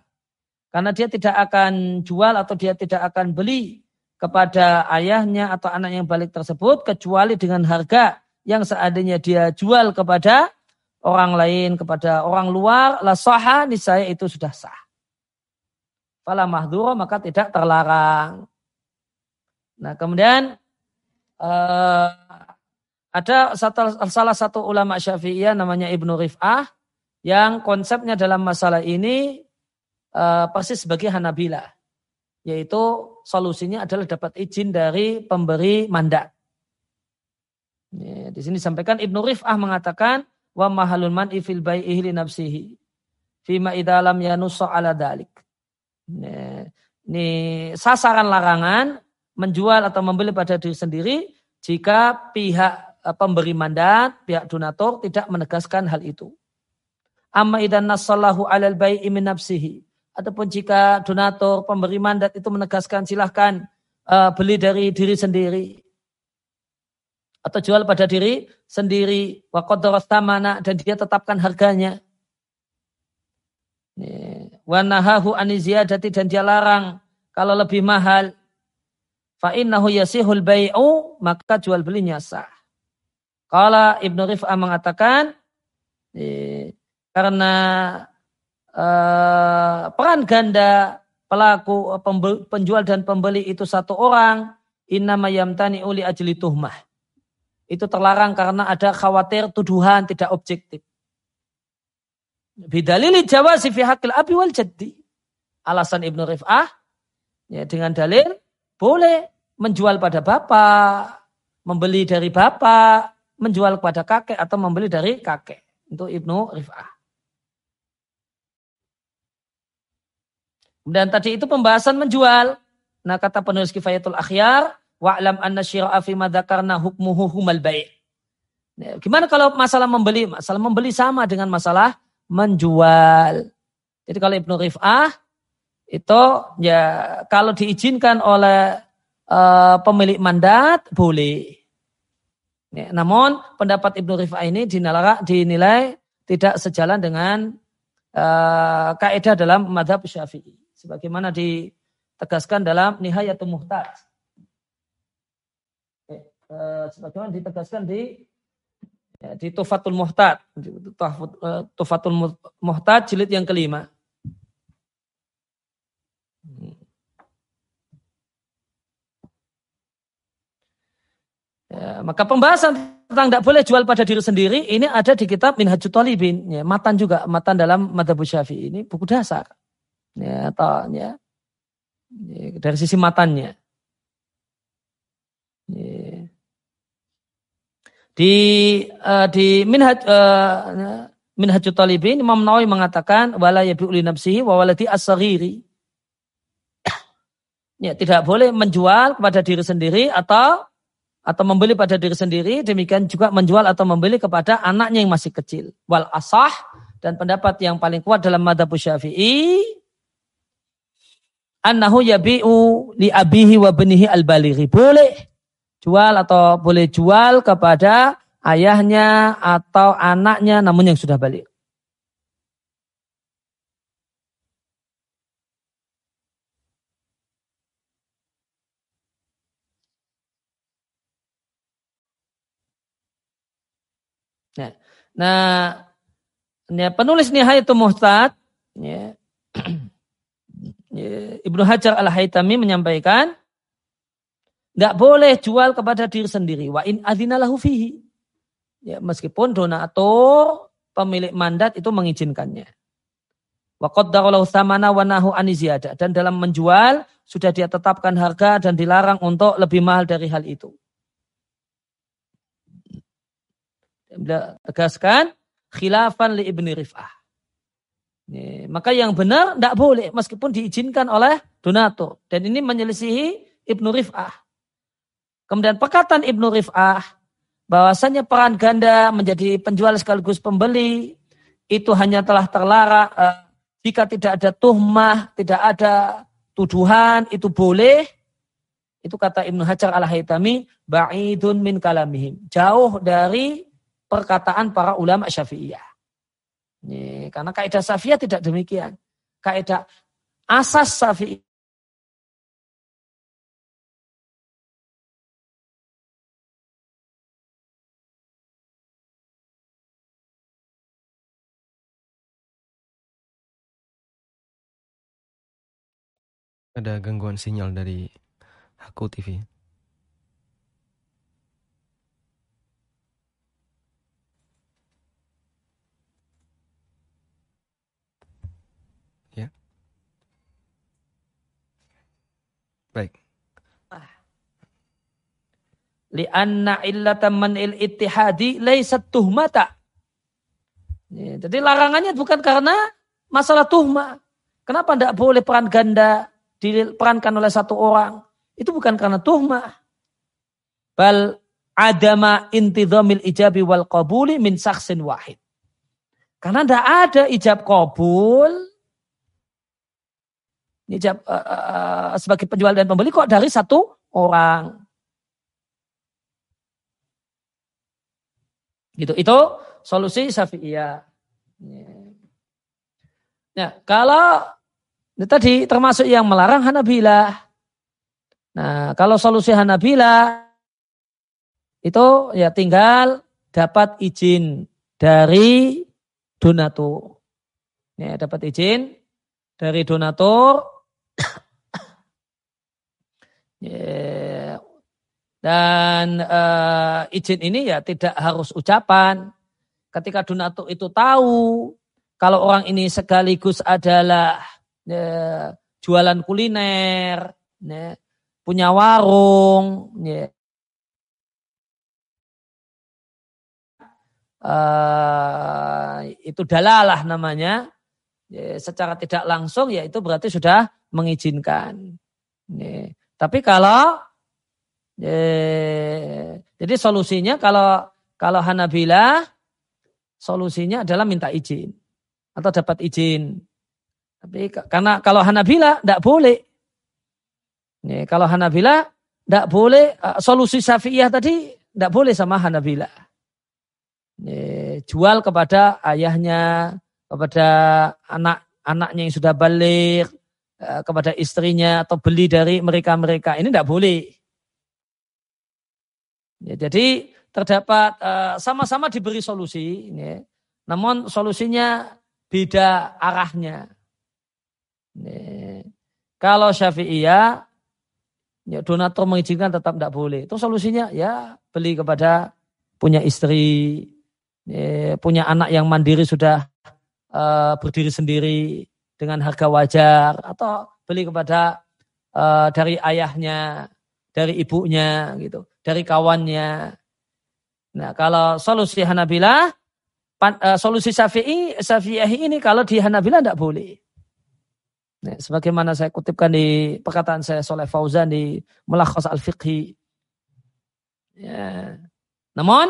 Karena dia tidak akan jual atau dia tidak akan beli kepada ayahnya atau anak yang balik tersebut kecuali dengan harga yang seadanya dia jual kepada orang lain, kepada orang luar, la soha niscaya itu sudah sah. Fala maka tidak terlarang. Nah kemudian uh, ada salah satu ulama syafi'iyah namanya Ibnu Rif'ah yang konsepnya dalam masalah ini uh, persis sebagai Hanabila. Yaitu solusinya adalah dapat izin dari pemberi mandat. Ya, di sini disampaikan Ibnu Rif'ah mengatakan wa mahalun man ifil bai'ihi li nafsihi fima idalam yanusa ala dalik. Ini sasaran larangan menjual atau membeli pada diri sendiri jika pihak pemberi mandat, pihak donatur tidak menegaskan hal itu. Amma idan nasallahu alal bai'i min nafsihi. Ataupun jika donatur, pemberi mandat itu menegaskan silahkan uh, beli dari diri sendiri. Atau jual pada diri sendiri. Wa tamana dan dia tetapkan harganya. Wa nahahu aniziyadati dan dia larang kalau lebih mahal. Fa innahu yasihul bai'u maka jual belinya sah. Kala Ibnu Rif'ah mengatakan eh, karena uh, peran ganda pelaku penjual dan pembeli itu satu orang innama yamtani uli ajli tuhmah. Itu terlarang karena ada khawatir tuduhan tidak objektif. Bidalili jawazi fi haqqil abi wal jaddi. Alasan Ibnu Rif'ah ya dengan dalil boleh menjual pada bapak membeli dari bapak menjual kepada kakek atau membeli dari kakek untuk Ibnu Rif'ah Dan tadi itu pembahasan menjual. Nah kata penulis kifayatul akhyar, wa'lam anna syira'a fi madzakarna hukmuhu humal baik. Ya, gimana kalau masalah membeli? Masalah membeli sama dengan masalah menjual. Jadi kalau Ibnu Rif'ah itu ya kalau diizinkan oleh uh, pemilik mandat boleh. Ya, namun pendapat Ibnu Rif'ah ini dinilai, dinilai tidak sejalan dengan uh, kaidah dalam madhab syafi'i sebagaimana ditegaskan dalam Nihayatul Muhtaj. Eh, sebagaimana ditegaskan di ya, di Tufatul Muhtad, eh, Tufatul Muhtad jilid yang kelima. Ya, maka pembahasan tentang tidak boleh jual pada diri sendiri ini ada di kitab Minhajul Talibin. Ya, matan juga, matan dalam Madhab Syafi'i ini buku dasar ya atau ya, ya dari sisi matanya ya. di uh, di minhaj uh, minhajut talibin Imam Nawawi mengatakan wala yabi'u li nafsihi wa waladi as-saghiri ya tidak boleh menjual kepada diri sendiri atau atau membeli pada diri sendiri demikian juga menjual atau membeli kepada anaknya yang masih kecil wal asah dan pendapat yang paling kuat dalam madhab syafi'i annahu yabi'u li abihi wa benihi al balighi. Boleh jual atau boleh jual kepada ayahnya atau anaknya namun yang sudah balik. Nah, nah ya, penulis Nihayatul Muhtad ya, Ya, Ibnu Hajar al-Haytami menyampaikan tidak boleh jual kepada diri sendiri. Wa in adzinalahu fihi. Ya, meskipun donatur pemilik mandat itu mengizinkannya. Wa qaddarolahu samana wa nahu. Dan dalam menjual sudah dia tetapkan harga dan dilarang untuk lebih mahal dari hal itu. Dia tegaskan khilafan li ibni rif'ah. Maka yang benar tidak boleh meskipun diizinkan oleh donatur. Dan ini menyelisihi Ibnu Rif'ah. Kemudian perkataan Ibnu Rif'ah bahwasanya peran ganda menjadi penjual sekaligus pembeli itu hanya telah terlarang eh, jika tidak ada tuhmah, tidak ada tuduhan itu boleh. Itu kata Ibnu Hajar al-Haytami ba'idun min kalamihim. Jauh dari perkataan para ulama Syafi'iyah. Karena kaidah safiyah tidak demikian. Kaidah asas Syafi'i Ada gangguan sinyal dari Haku TV. Ya. Baik. Lianna illata il ittihadi laysat tuhmata. Ya, jadi larangannya bukan karena masalah tuhma. Kenapa tidak boleh peran ganda diperankan oleh satu orang? Itu bukan karena tuhma. Bal adama intidhamil ijabi wal qabuli min saksin wahid. Karena tidak ada ijab kabul ijab uh, uh, sebagai penjual dan pembeli kok dari satu orang. Gitu. Itu solusi Syafi'iyah. Ya, kalau ini tadi termasuk yang melarang Hanabilah. Nah, kalau solusi Hanabilah itu ya tinggal dapat izin dari donatur. Ya, dapat izin dari donatur. ya, dan uh, izin ini ya tidak harus ucapan. Ketika donatur itu tahu kalau orang ini sekaligus adalah ya, jualan kuliner, ya, punya warung, ya. Uh, itu dalalah namanya. Ya, secara tidak langsung ya itu berarti sudah mengizinkan. Ya. Tapi kalau jadi solusinya kalau kalau Hanabila solusinya adalah minta izin atau dapat izin. Tapi karena kalau Hanabila tidak boleh. Nih, kalau Hanabila tidak boleh eh, solusi Syafi'iyah tadi tidak boleh sama Hanabila. Nih, jual kepada ayahnya, kepada anak anaknya yang sudah balik, eh, kepada istrinya atau beli dari mereka-mereka ini tidak boleh. Ya, jadi terdapat eh, sama-sama uh, diberi solusi, ya. namun solusinya beda arahnya. Ya. Kalau Syafi'iyah, ya donatur mengizinkan tetap tidak boleh. Itu solusinya ya beli kepada punya istri, ya, punya anak yang mandiri sudah uh, berdiri sendiri dengan harga wajar, atau beli kepada uh, dari ayahnya, dari ibunya gitu dari kawannya. Nah, kalau solusi Hanabilah, pan, uh, solusi Syafi'i, Syafi'i ini kalau di Hanabilah tidak boleh. Nah, sebagaimana saya kutipkan di perkataan saya Soleh Fauzan di Melakhos Al-Fiqhi. Ya. Namun,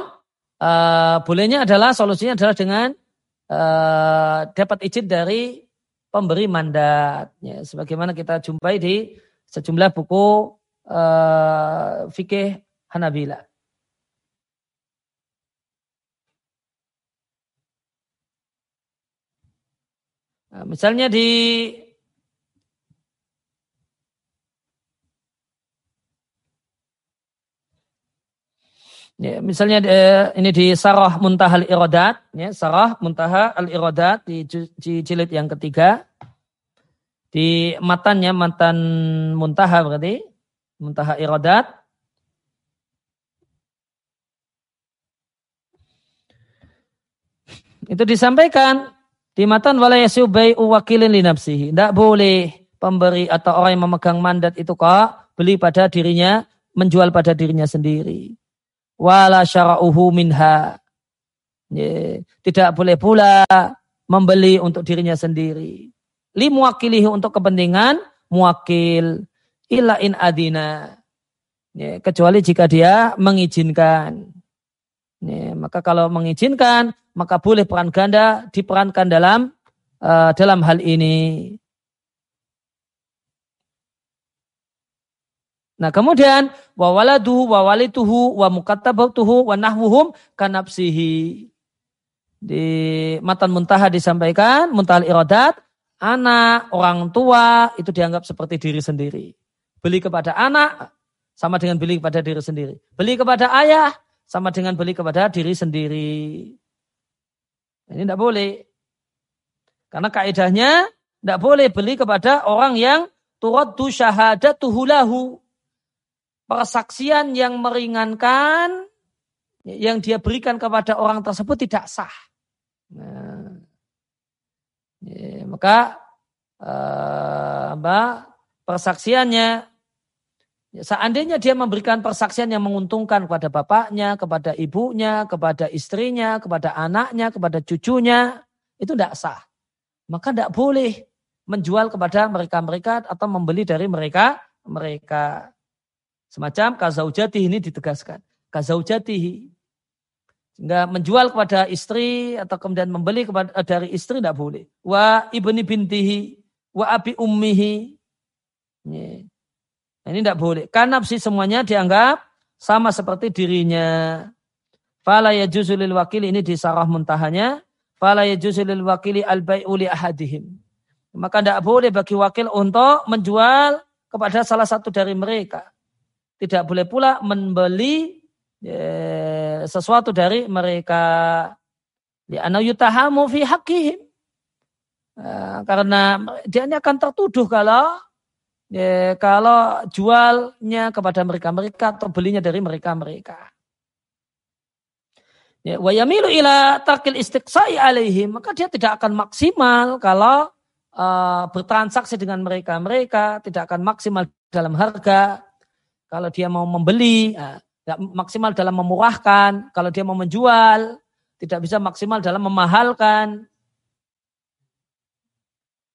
uh, bolehnya adalah solusinya adalah dengan uh, dapat izin dari pemberi mandat. Ya, sebagaimana kita jumpai di sejumlah buku uh, fikih Hanabila. Nah, misalnya di Ya, misalnya eh, ini di Sarah Muntaha al-Iradat, ya, Sarah Muntaha al-Iradat di, di jilid yang ketiga. Di matannya, matan Muntaha berarti, Muntaha Iradat. Itu disampaikan di matan walayasiu bai'u wakilin li nafsihi. Tidak boleh pemberi atau orang yang memegang mandat itu kok beli pada dirinya, menjual pada dirinya sendiri. Wala syara'uhu minha. Tidak boleh pula membeli untuk dirinya sendiri. Li muwakilihi untuk kepentingan muwakil. Illa in adina. kecuali jika dia mengizinkan. maka kalau mengizinkan maka boleh peran ganda diperankan dalam uh, dalam hal ini. Nah kemudian wa waladu wa walituhu wa nahwuhum kanapsihi. Di matan muntaha disampaikan, muntahal iradat, anak, orang tua itu dianggap seperti diri sendiri. Beli kepada anak sama dengan beli kepada diri sendiri. Beli kepada ayah sama dengan beli kepada diri sendiri. Ini tidak boleh. Karena kaidahnya tidak boleh beli kepada orang yang turaddu syahadatuhu lahu. Persaksian yang meringankan yang dia berikan kepada orang tersebut tidak sah. Nah, ya, maka uh, apa, persaksiannya Ya, seandainya dia memberikan persaksian yang menguntungkan kepada bapaknya, kepada ibunya, kepada istrinya, kepada anaknya, kepada cucunya, itu tidak sah. Maka tidak boleh menjual kepada mereka-mereka atau membeli dari mereka mereka. Semacam kazaujati ini ditegaskan. Kazaujatihi. Sehingga menjual kepada istri atau kemudian membeli kepada dari istri tidak boleh. Wa ibni bintihi, wa abi ummihi. Ini tidak boleh. Karena sih semuanya dianggap sama seperti dirinya. Fala yajuzulil wakil ini di sarah muntahanya. Fala yajuzulil wakili al uli ahadihim. Maka tidak boleh bagi wakil untuk menjual kepada salah satu dari mereka. Tidak boleh pula membeli ya, sesuatu dari mereka. Ya, yutahamu fi hakihim. Nah, karena dia ini akan tertuduh kalau Ya, kalau jualnya kepada mereka-mereka atau belinya dari mereka-mereka. Ya, wa yamilu ila takil istiqsai alaihim, maka dia tidak akan maksimal kalau uh, bertransaksi dengan mereka-mereka, tidak akan maksimal dalam harga. Kalau dia mau membeli, uh, maksimal dalam memurahkan. Kalau dia mau menjual, tidak bisa maksimal dalam memahalkan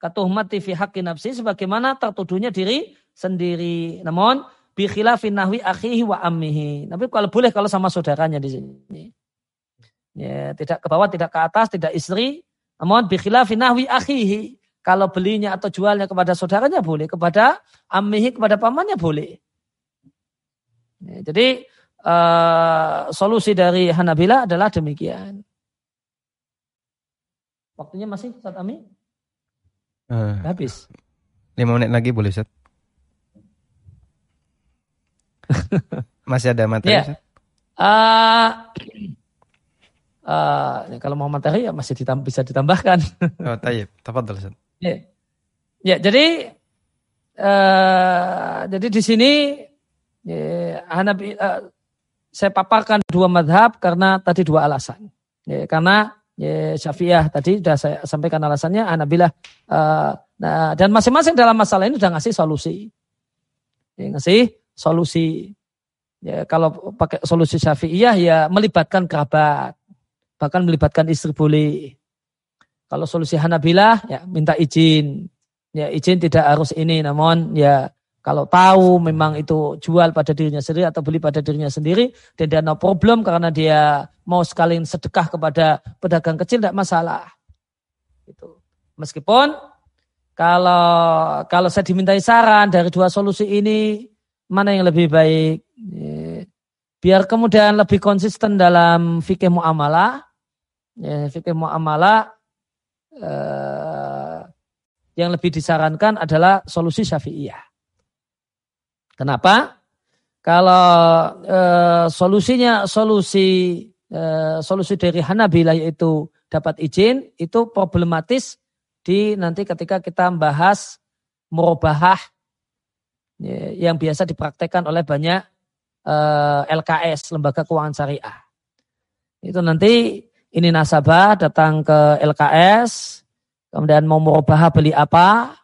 katuhmati fi haqqi nafsi sebagaimana tertuduhnya diri sendiri. Namun bi khilafin nahwi akhihi wa ammihi. Tapi kalau boleh kalau sama saudaranya di sini. Ya, tidak ke bawah, tidak ke atas, tidak istri. Namun bi khilafin nahwi akhihi. Kalau belinya atau jualnya kepada saudaranya boleh, kepada ammihi, kepada pamannya boleh. Ya, jadi uh, solusi dari Hanabila adalah demikian. Waktunya masih saat Ami? Uh, Habis. Lima menit lagi boleh Ustaz? Masih ada materi yeah. Ustaz? Uh, uh, kalau mau materi ya masih ditambah, bisa ditambahkan. oh, tayyib. Tafadhol Ustaz. Ya. Yeah. Ya, jadi uh, jadi di sini ya, Hanabi uh, saya paparkan dua madhab karena tadi dua alasan. Ya, karena ya, Syafi'iyah tadi sudah saya sampaikan alasannya Anabilah uh, nah, dan masing-masing dalam masalah ini sudah ngasih solusi. Ya, ngasih solusi. Ya, kalau pakai solusi Syafi'iyah ya melibatkan kerabat, bahkan melibatkan istri boleh. Kalau solusi Hanabilah ya minta izin. Ya izin tidak harus ini namun ya kalau tahu memang itu jual pada dirinya sendiri atau beli pada dirinya sendiri dan dia no problem karena dia mau sekalian sedekah kepada pedagang kecil tidak masalah. Itu. Meskipun kalau kalau saya dimintai saran dari dua solusi ini mana yang lebih baik? Ya, biar kemudian lebih konsisten dalam fikih muamalah. Ya, fikih muamalah eh, yang lebih disarankan adalah solusi syafi'iyah. Kenapa? Kalau e, solusinya solusi e, solusi dari Hanabila yaitu dapat izin itu problematis di nanti ketika kita membahas murabahah ya, yang biasa dipraktekkan oleh banyak e, LKS lembaga keuangan syariah. Itu nanti ini nasabah datang ke LKS kemudian mau murabahah beli apa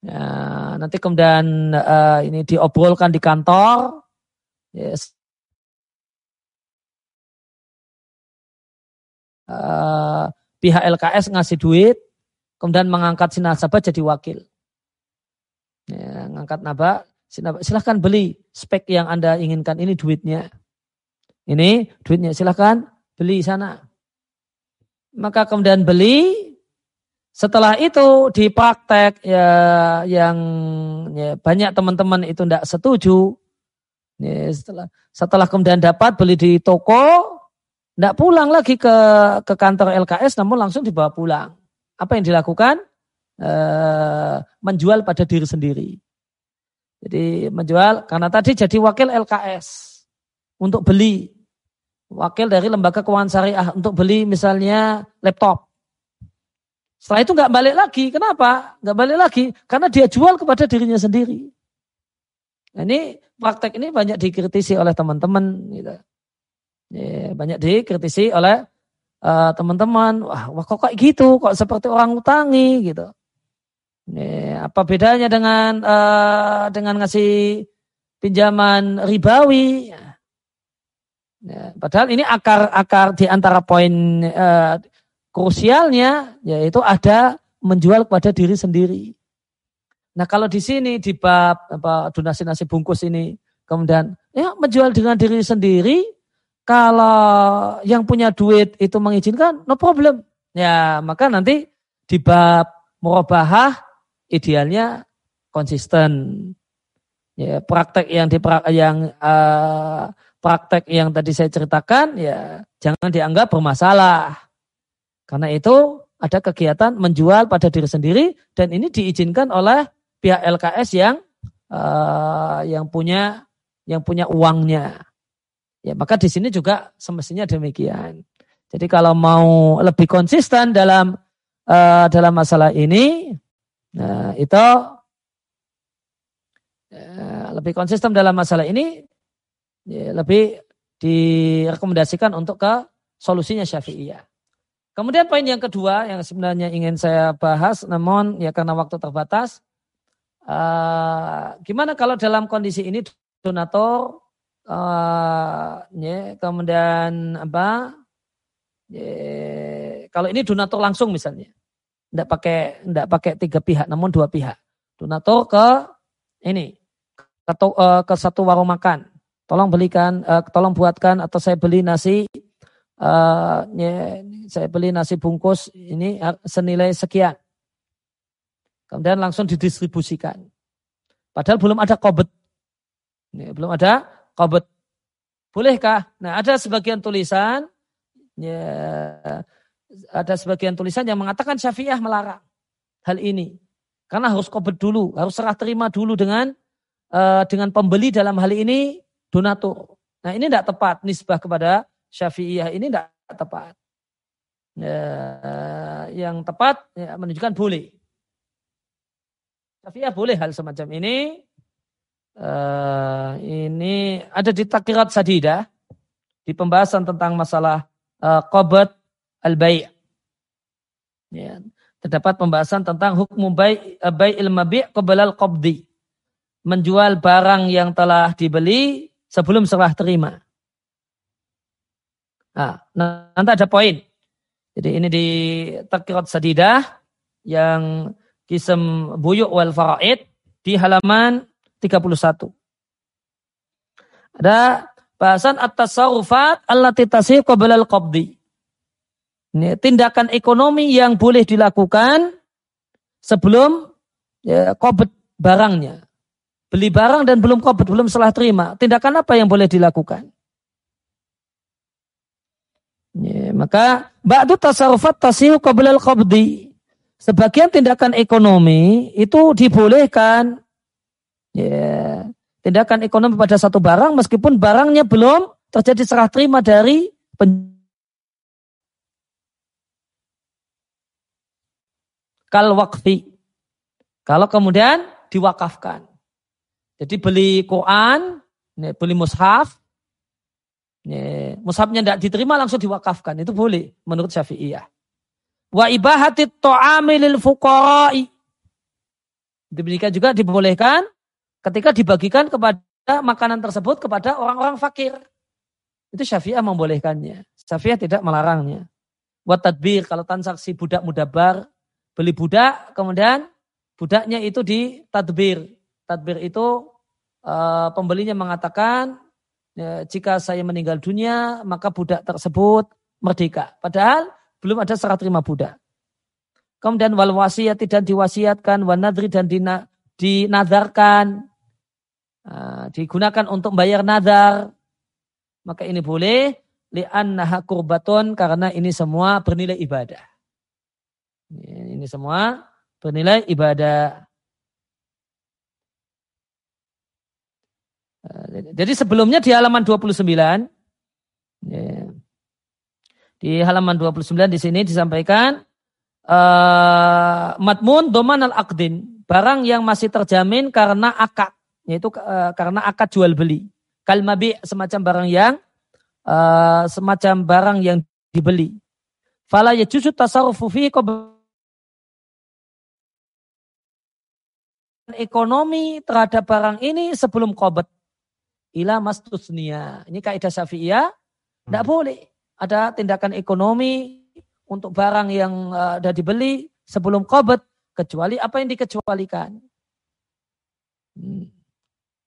Ya, nanti kemudian uh, ini diobrolkan di kantor. Yes. Uh, pihak LKS ngasih duit, kemudian mengangkat si nasabah jadi wakil. Ya, ngangkat nabak, silahkan beli spek yang Anda inginkan. Ini duitnya. Ini duitnya, silahkan beli sana. Maka kemudian beli, setelah itu dipraktek ya yang ya, banyak teman-teman itu tidak setuju. Ya, setelah setelah kemudian dapat beli di toko, tidak pulang lagi ke ke kantor LKS, namun langsung dibawa pulang. Apa yang dilakukan? uh, menjual pada diri sendiri. Jadi menjual karena tadi jadi wakil LKS untuk beli wakil dari lembaga keuangan syariah untuk beli misalnya laptop. Setelah itu nggak balik lagi. Kenapa? Nggak balik lagi karena dia jual kepada dirinya sendiri. Nah, ini praktek ini banyak dikritisi oleh teman-teman. Gitu. Ya, banyak dikritisi oleh uh, teman-teman. Wah, wah, kok kayak gitu? Kok seperti orang utangi gitu? Ya, apa bedanya dengan uh, dengan ngasih pinjaman ribawi? Ya, padahal ini akar-akar di antara poin uh, krusialnya yaitu ada menjual kepada diri sendiri. Nah kalau di sini di bab apa donasi nasi bungkus ini kemudian ya menjual dengan diri sendiri kalau yang punya duit itu mengizinkan no problem ya maka nanti di bab murabahah idealnya konsisten ya praktek yang di yang uh, praktek yang tadi saya ceritakan ya jangan dianggap bermasalah. Karena itu ada kegiatan menjual pada diri sendiri dan ini diizinkan oleh pihak LKS yang uh, yang punya yang punya uangnya. Ya, maka di sini juga semestinya demikian. Jadi kalau mau lebih konsisten dalam uh, dalam masalah ini, nah itu uh, lebih konsisten dalam masalah ini, ya, lebih direkomendasikan untuk ke solusinya syafi'iyah. Kemudian poin yang kedua yang sebenarnya ingin saya bahas, namun ya karena waktu terbatas, uh, gimana kalau dalam kondisi ini donatur, uh, ya, kemudian apa? Ya, kalau ini donatur langsung misalnya, tidak pakai tidak pakai tiga pihak, namun dua pihak. Donatur ke ini ke, uh, ke satu warung makan tolong belikan, uh, tolong buatkan atau saya beli nasi, uh, ya, saya beli nasi bungkus ini senilai sekian. Kemudian langsung didistribusikan. Padahal belum ada kobet. Ya, belum ada kobet. Bolehkah? Nah ada sebagian tulisan, ya, ada sebagian tulisan yang mengatakan syafi'ah melarang hal ini. Karena harus kobet dulu, harus serah terima dulu dengan uh, dengan pembeli dalam hal ini donatur. Nah ini tidak tepat nisbah kepada syafi'iyah ini tidak tepat. Ya, yang tepat ya, menunjukkan boleh. Syafi'iyah boleh hal semacam ini. Uh, ini ada di takirat sadidah di pembahasan tentang masalah uh, qabat al-bai'. Ya, terdapat pembahasan tentang hukum bai' bai'il mabi' qabla al-qabdi. Menjual barang yang telah dibeli sebelum serah terima. Nah, nanti ada poin. Jadi ini di Takirat Sadidah yang kisem buyuk wal faraid di halaman 31. Ada bahasan at-tasarrufat allati tasif qabla al-qabdi. Ini tindakan ekonomi yang boleh dilakukan sebelum ya, qabd barangnya. Beli barang dan belum qabd, belum salah terima. Tindakan apa yang boleh dilakukan? Ya, maka ba'du tasarrufat tasihu qablal qabdi. Sebagian tindakan ekonomi itu dibolehkan ya, tindakan ekonomi pada satu barang meskipun barangnya belum terjadi serah terima dari kal wakfi. Kalau kemudian diwakafkan. Jadi beli Quran, beli mushaf, mushafnya tidak diterima langsung diwakafkan. Itu boleh menurut Syafi'iyah. Wa ibahati ta'ami lil fuqara'i. Demikian juga dibolehkan ketika dibagikan kepada makanan tersebut kepada orang-orang fakir. Itu Syafi'iyah membolehkannya. Syafi'iyah tidak melarangnya. Buat tadbir, kalau transaksi budak mudabar, beli budak, kemudian budaknya itu di tadbir. Tadbir itu uh, pembelinya mengatakan ya, jika saya meninggal dunia maka budak tersebut merdeka. Padahal belum ada serah terima budak. Kemudian wal wasiat dan diwasiatkan, wanadri dan dina, dinadarkan, uh, digunakan untuk bayar nadar. Maka ini boleh li'annaha kurbaton karena ini semua bernilai ibadah. Ini semua bernilai ibadah. Eh, jadi sebelumnya di halaman 29 ya, di halaman 29 di sini disampaikan uh, matmun doman al akdin barang yang masih terjamin karena akad yaitu uh, karena akad jual beli. Kalmabi semacam barang yang uh, semacam barang yang dibeli. Fala yajuzu tasarrufu fi ekonomi terhadap barang ini sebelum qobet ila mastusnia ini kaidah syafi'iyah tidak hmm. boleh ada tindakan ekonomi untuk barang yang uh, sudah dibeli sebelum kobet kecuali apa yang dikecualikan. Hmm.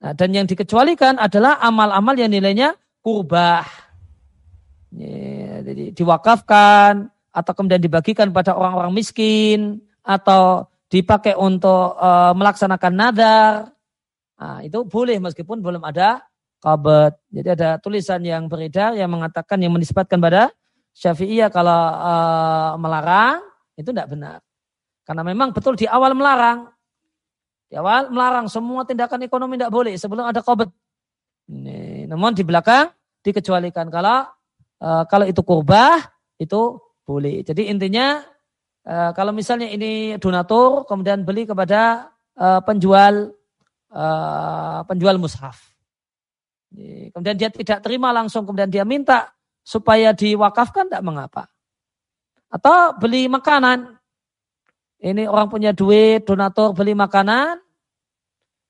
Nah, dan yang dikecualikan adalah amal-amal yang nilainya kurbah. Ya, jadi diwakafkan atau kemudian dibagikan pada orang-orang miskin atau dipakai untuk uh, melaksanakan nadar. Nah, itu boleh meskipun belum ada qabad. Jadi ada tulisan yang beredar yang mengatakan yang menisbatkan pada Syafi'iyah kalau uh, melarang itu tidak benar. Karena memang betul di awal melarang. Di awal melarang semua tindakan ekonomi tidak boleh sebelum ada qabad. Namun di belakang dikecualikan kalau uh, kalau itu kurbah itu boleh. Jadi intinya uh, kalau misalnya ini donatur kemudian beli kepada uh, penjual uh, penjual mushaf Kemudian dia tidak terima langsung, kemudian dia minta supaya diwakafkan, tidak mengapa. Atau beli makanan. Ini orang punya duit, donatur beli makanan.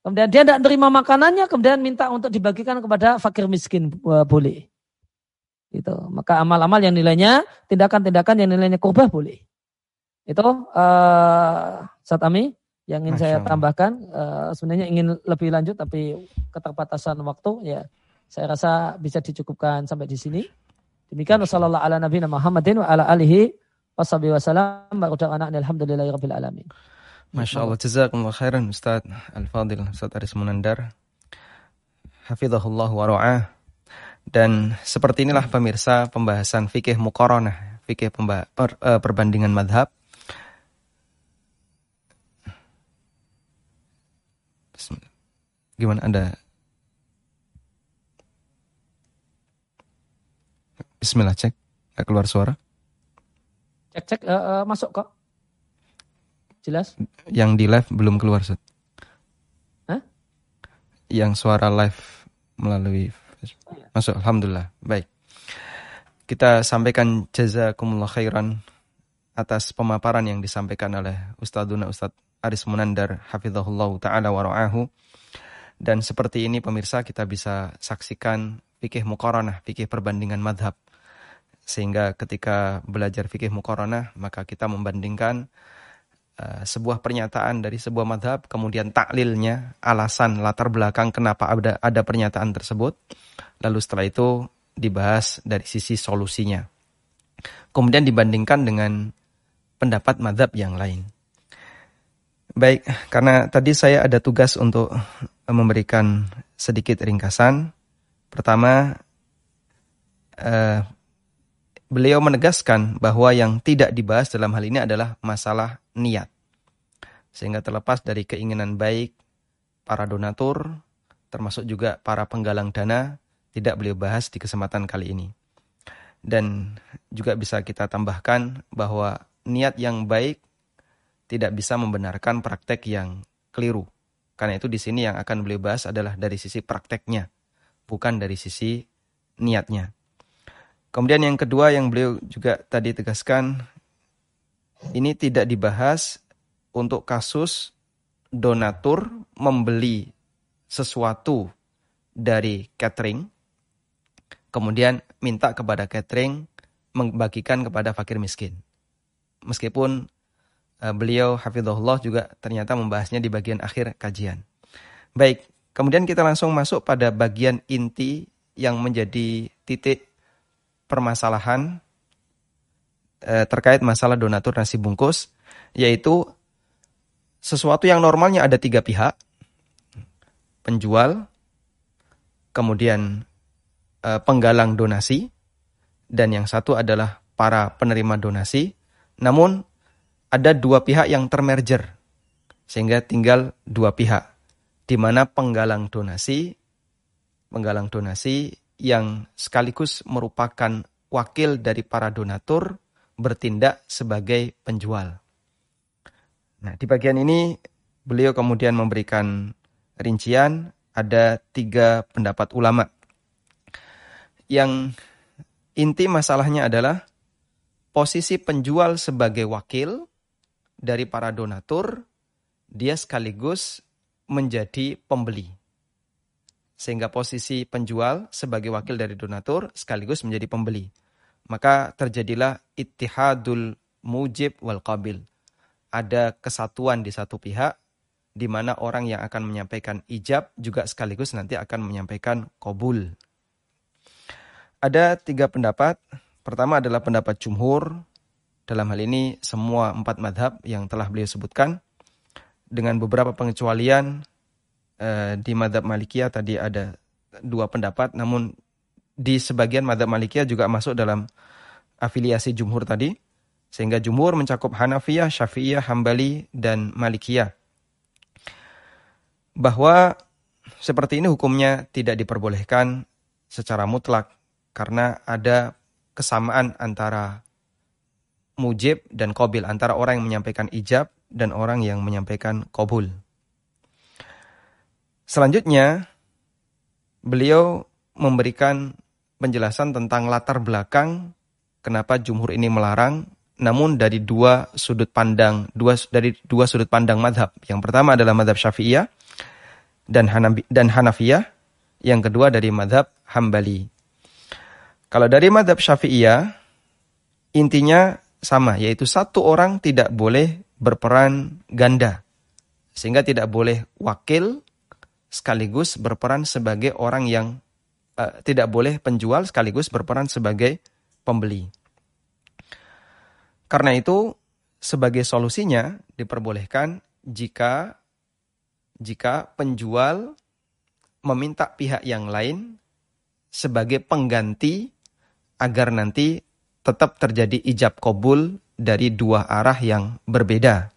Kemudian dia tidak terima makanannya, kemudian minta untuk dibagikan kepada fakir miskin. Boleh. Itu. Maka amal-amal yang nilainya, tindakan-tindakan yang nilainya kurbah boleh. Itu uh, Satami yang ingin Masya saya tambahkan uh, sebenarnya ingin lebih lanjut tapi keterbatasan waktu ya saya rasa bisa dicukupkan sampai di sini. Demikian wasallallahu ala nabiyina Muhammadin wa ala alihi washabihi wasallam wa alhamdulillahi rabbil alamin. Masya Allah, jazakumullah khairan Ustaz Al-Fadil, Ustaz Aris Munandar. Hafizahullah wa ra'ah. Dan seperti inilah pemirsa pembahasan fikih mukoronah, fikih per, uh, perbandingan madhab Gimana Anda? Bismillah cek. Gak keluar suara? Cek cek uh, uh, masuk kok. Jelas? Yang di live belum keluar Set. Hah? Yang suara live melalui oh, iya. masuk. Alhamdulillah. Baik. Kita sampaikan jazakumullah khairan atas pemaparan yang disampaikan oleh Ustadzuna Ustadz Aris Munandar hafizahullah taala wa ra'ahu. Dan seperti ini pemirsa kita bisa saksikan fikih mukoronah, fikih perbandingan madhab. Sehingga ketika belajar fikih mukoronah, maka kita membandingkan uh, sebuah pernyataan dari sebuah madhab, kemudian taklilnya, alasan, latar belakang kenapa ada, ada pernyataan tersebut. Lalu setelah itu dibahas dari sisi solusinya. Kemudian dibandingkan dengan pendapat madhab yang lain. Baik, karena tadi saya ada tugas untuk memberikan sedikit ringkasan. Pertama, eh, beliau menegaskan bahwa yang tidak dibahas dalam hal ini adalah masalah niat. Sehingga terlepas dari keinginan baik para donatur, termasuk juga para penggalang dana, tidak beliau bahas di kesempatan kali ini. Dan juga bisa kita tambahkan bahwa niat yang baik tidak bisa membenarkan praktek yang keliru. Karena itu di sini yang akan beliau bahas adalah dari sisi prakteknya, bukan dari sisi niatnya. Kemudian yang kedua yang beliau juga tadi tegaskan, ini tidak dibahas untuk kasus donatur membeli sesuatu dari catering, kemudian minta kepada catering membagikan kepada fakir miskin. Meskipun beliau hafizahullah juga ternyata membahasnya di bagian akhir kajian. Baik, kemudian kita langsung masuk pada bagian inti yang menjadi titik permasalahan eh, terkait masalah donatur nasi bungkus, yaitu sesuatu yang normalnya ada tiga pihak, penjual, kemudian eh, penggalang donasi, dan yang satu adalah para penerima donasi. Namun ada dua pihak yang termerger. Sehingga tinggal dua pihak. Di mana penggalang donasi, penggalang donasi yang sekaligus merupakan wakil dari para donatur bertindak sebagai penjual. Nah, di bagian ini beliau kemudian memberikan rincian ada tiga pendapat ulama. Yang inti masalahnya adalah posisi penjual sebagai wakil dari para donatur, dia sekaligus menjadi pembeli. Sehingga posisi penjual sebagai wakil dari donatur sekaligus menjadi pembeli. Maka terjadilah ittihadul mujib wal qabil. Ada kesatuan di satu pihak, di mana orang yang akan menyampaikan ijab juga sekaligus nanti akan menyampaikan kobul. Ada tiga pendapat Pertama adalah pendapat jumhur, dalam hal ini semua empat madhab yang telah beliau sebutkan. Dengan beberapa pengecualian, eh, di madhab Malikiyah tadi ada dua pendapat, namun di sebagian madhab Malikiyah juga masuk dalam afiliasi jumhur tadi. Sehingga jumhur mencakup Hanafiyah, Syafi'iyah, Hambali, dan Malikiyah. Bahwa seperti ini hukumnya tidak diperbolehkan secara mutlak karena ada kesamaan antara mujib dan kobil, antara orang yang menyampaikan ijab dan orang yang menyampaikan kobul. Selanjutnya, beliau memberikan penjelasan tentang latar belakang kenapa jumhur ini melarang, namun dari dua sudut pandang, dua dari dua sudut pandang madhab. Yang pertama adalah madhab syafi'iyah dan, Hanabi, dan Hanafiyah, yang kedua dari madhab Hambali. Kalau dari madhab syafi'iyah, intinya sama, yaitu satu orang tidak boleh berperan ganda. Sehingga tidak boleh wakil sekaligus berperan sebagai orang yang uh, tidak boleh penjual sekaligus berperan sebagai pembeli. Karena itu, sebagai solusinya diperbolehkan jika jika penjual meminta pihak yang lain sebagai pengganti agar nanti tetap terjadi ijab kobul dari dua arah yang berbeda.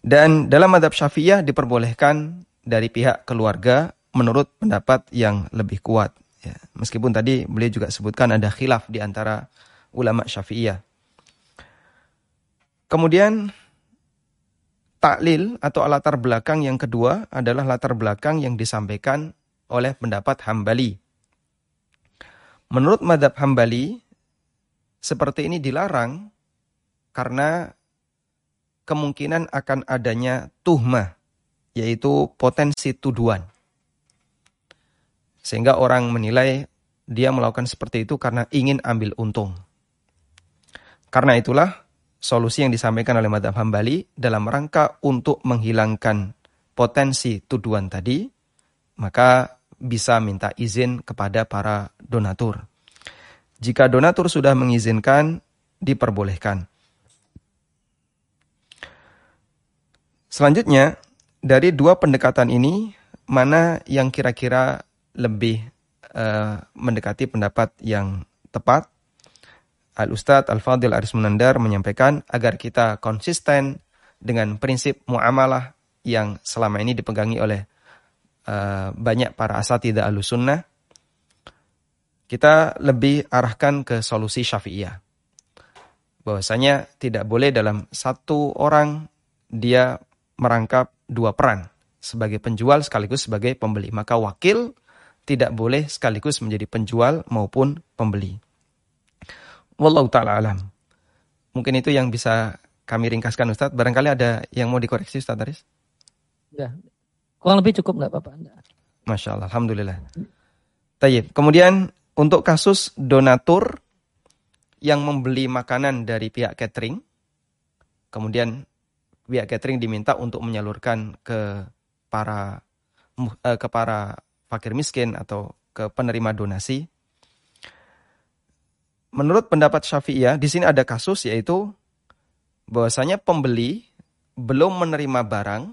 Dan dalam madhab syafi'iyah diperbolehkan dari pihak keluarga menurut pendapat yang lebih kuat. Ya, meskipun tadi beliau juga sebutkan ada khilaf di antara ulama syafi'iyah. Kemudian taklil atau latar belakang yang kedua adalah latar belakang yang disampaikan oleh pendapat Hambali. Menurut madhab hambali, seperti ini dilarang karena kemungkinan akan adanya tuhmah, yaitu potensi tuduhan. Sehingga orang menilai dia melakukan seperti itu karena ingin ambil untung. Karena itulah solusi yang disampaikan oleh madhab hambali dalam rangka untuk menghilangkan potensi tuduhan tadi, maka bisa minta izin kepada para donatur. Jika donatur sudah mengizinkan, diperbolehkan. Selanjutnya, dari dua pendekatan ini, mana yang kira-kira lebih uh, mendekati pendapat yang tepat? Al-Ustadz Al-Fadil Aris Munandar menyampaikan agar kita konsisten dengan prinsip muamalah yang selama ini dipegangi oleh Eh, banyak para asatidah alusunnah, kita lebih arahkan ke solusi syafi'iyah. Bahwasanya tidak boleh dalam satu orang dia merangkap dua peran sebagai penjual sekaligus sebagai pembeli. Maka wakil tidak boleh sekaligus menjadi penjual maupun pembeli. Wallahu taala alam. Mungkin itu yang bisa kami ringkaskan Ustadz. Barangkali ada yang mau dikoreksi Ustadz Aris? Ya, Kurang lebih cukup nggak Bapak? Masya Allah, Alhamdulillah. Tayyip. Kemudian untuk kasus donatur yang membeli makanan dari pihak catering, kemudian pihak catering diminta untuk menyalurkan ke para eh, ke para fakir miskin atau ke penerima donasi. Menurut pendapat Syafi'iyah, di sini ada kasus yaitu bahwasanya pembeli belum menerima barang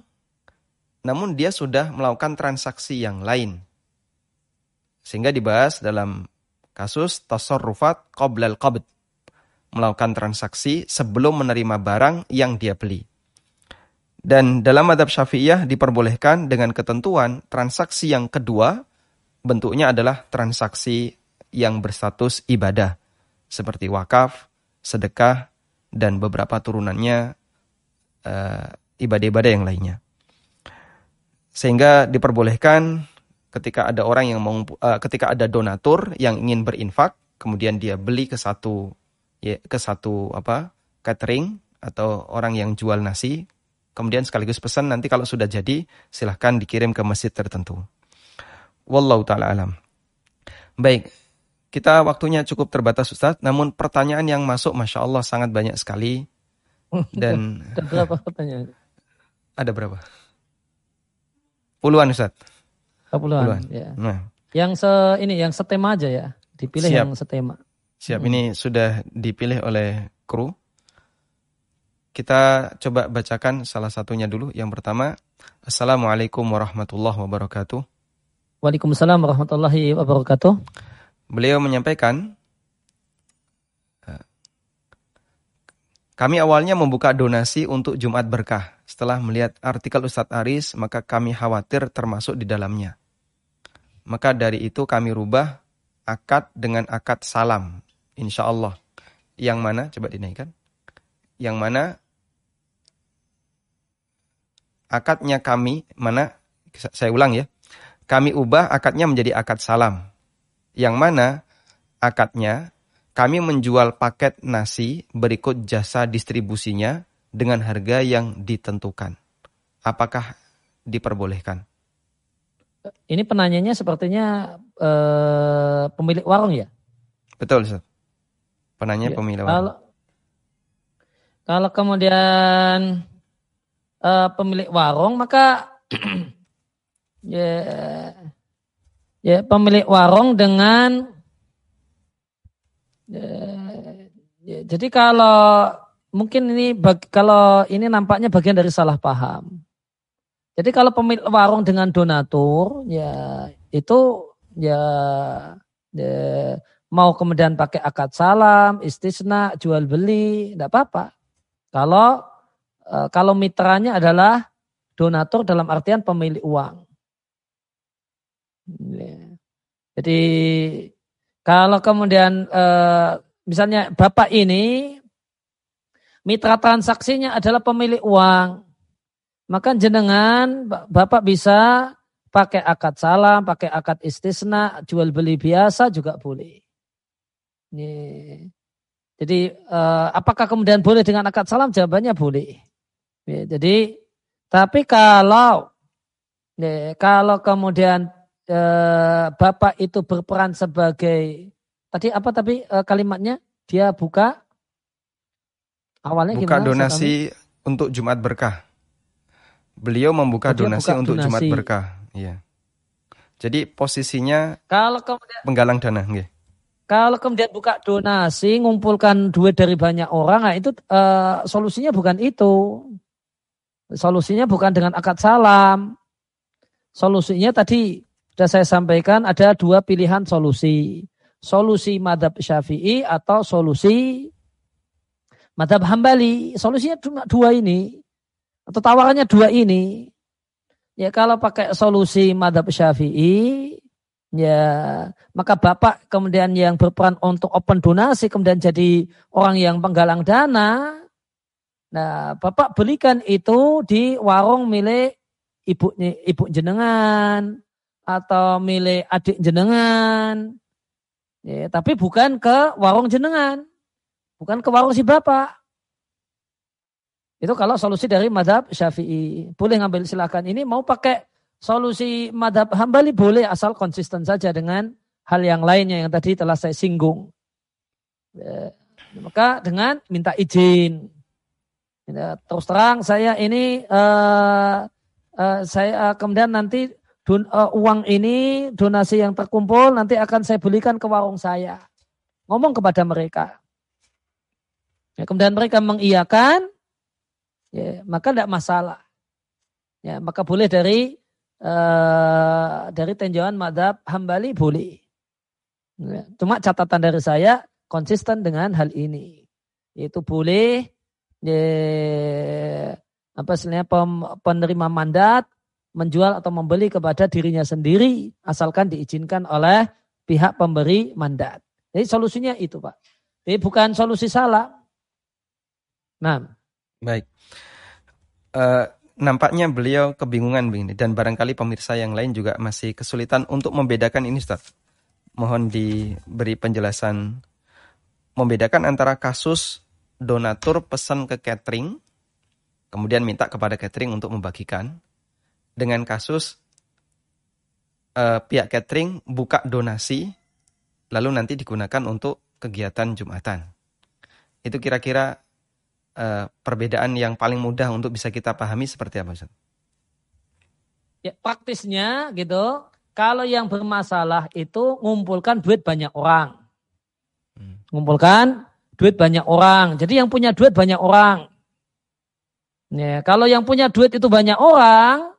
namun dia sudah melakukan transaksi yang lain. Sehingga dibahas dalam kasus tasarrufat qoblal qabd. Melakukan transaksi sebelum menerima barang yang dia beli. Dan dalam madhab syafi'iyah diperbolehkan dengan ketentuan transaksi yang kedua bentuknya adalah transaksi yang berstatus ibadah. Seperti wakaf, sedekah, dan beberapa turunannya uh, ibadah-ibadah yang lainnya. Sehingga diperbolehkan ketika ada orang yang mau uh, ketika ada donatur yang ingin berinfak, kemudian dia beli ke satu ya, ke satu apa catering atau orang yang jual nasi, Kemudian sekaligus pesan nanti kalau sudah jadi silahkan dikirim ke masjid tertentu. Wallahu taala alam. Baik, kita waktunya cukup terbatas Ustaz, namun pertanyaan yang masuk Masya Allah sangat banyak sekali. Dan ada berapa pertanyaan? Ada berapa? Puluhan Ustaz. Puluhan. Ya. Nah. Yang se ini yang setema aja ya, dipilih Siap. yang setema. Siap, hmm. ini sudah dipilih oleh kru. Kita coba bacakan salah satunya dulu. Yang pertama, Assalamualaikum warahmatullahi wabarakatuh. Waalaikumsalam warahmatullahi wabarakatuh. Beliau menyampaikan, kami awalnya membuka donasi untuk Jumat Berkah. Setelah melihat artikel Ustadz Aris, maka kami khawatir termasuk di dalamnya. Maka dari itu kami rubah akad dengan akad salam. Insya Allah. Yang mana? Coba dinaikkan. Yang mana akadnya kami mana saya ulang ya. Kami ubah akadnya menjadi akad salam. Yang mana akadnya kami menjual paket nasi berikut jasa distribusinya dengan harga yang ditentukan. Apakah diperbolehkan? Ini penanyanya sepertinya eh, pemilik warung ya? Betul, Ustaz. Penanya ya, pemilik warung. Kalau, kalau kemudian uh, pemilik warung maka ya ya pemilik warung dengan jadi kalau mungkin ini bag, kalau ini nampaknya bagian dari salah paham. Jadi kalau pemilik warung dengan donatur ya itu ya, ya mau kemudian pakai akad salam, istisna, jual beli, tidak apa-apa. Kalau Eh, kalau mitranya adalah donatur dalam artian pemilik uang. Ya. Jadi kalau kemudian eh, misalnya bapak ini mitra transaksinya adalah pemilik uang, maka jenengan bapak bisa pakai akad salam, pakai akad istisna, jual beli biasa juga boleh. Jadi eh, apakah kemudian boleh dengan akad salam? Jawabannya boleh. Ya, jadi tapi kalau ya, kalau kemudian eh, bapak itu berperan sebagai tadi apa tapi eh, kalimatnya dia buka awalnya buka gimana? donasi untuk Jumat berkah. Beliau membuka oh, donasi buka untuk donasi. Jumat berkah. Iya. Jadi posisinya kalau kemudian penggalang dana, nggih. Kalau kemudian buka donasi, ngumpulkan duit dari banyak orang, nah itu uh, solusinya bukan itu. Solusinya bukan dengan akad salam. Solusinya tadi sudah saya sampaikan ada dua pilihan solusi. Solusi madhab syafi'i atau solusi madhab hambali. Solusinya cuma dua ini. Atau tawarannya dua ini. Ya kalau pakai solusi madhab syafi'i, ya maka bapak kemudian yang berperan untuk open donasi kemudian jadi orang yang penggalang dana Nah, Bapak belikan itu di warung milik ibu ibu jenengan atau milik adik jenengan. Ya, tapi bukan ke warung jenengan. Bukan ke warung si Bapak. Itu kalau solusi dari madhab syafi'i. Boleh ngambil silakan. Ini mau pakai solusi madhab hambali boleh asal konsisten saja dengan hal yang lainnya yang tadi telah saya singgung. Ya, maka dengan minta izin Ya, terus terang saya ini uh, uh, saya uh, kemudian nanti don, uh, uang ini donasi yang terkumpul nanti akan saya belikan ke warung saya. Ngomong kepada mereka. Ya, kemudian mereka mengiyakan, ya, maka tidak masalah. Ya, maka boleh dari uh, dari tinjauan madhab hambali boleh. Ya, cuma catatan dari saya konsisten dengan hal ini. Itu boleh apa istilahnya pem- penerima mandat menjual atau membeli kepada dirinya sendiri asalkan diizinkan oleh pihak pemberi mandat. Jadi solusinya itu Pak. Jadi bukan solusi salah. Nah, Baik. Eh, nampaknya beliau kebingungan begini dan barangkali pemirsa yang lain juga masih kesulitan untuk membedakan ini Ustaz. Mohon diberi penjelasan membedakan antara kasus donatur pesan ke catering kemudian minta kepada catering untuk membagikan dengan kasus eh, pihak catering buka donasi lalu nanti digunakan untuk kegiatan Jumatan. Itu kira-kira eh, perbedaan yang paling mudah untuk bisa kita pahami seperti apa Ustaz? ya, praktisnya gitu. Kalau yang bermasalah itu ngumpulkan duit banyak orang. Hmm. Ngumpulkan duit banyak orang. Jadi yang punya duit banyak orang. Ya, kalau yang punya duit itu banyak orang,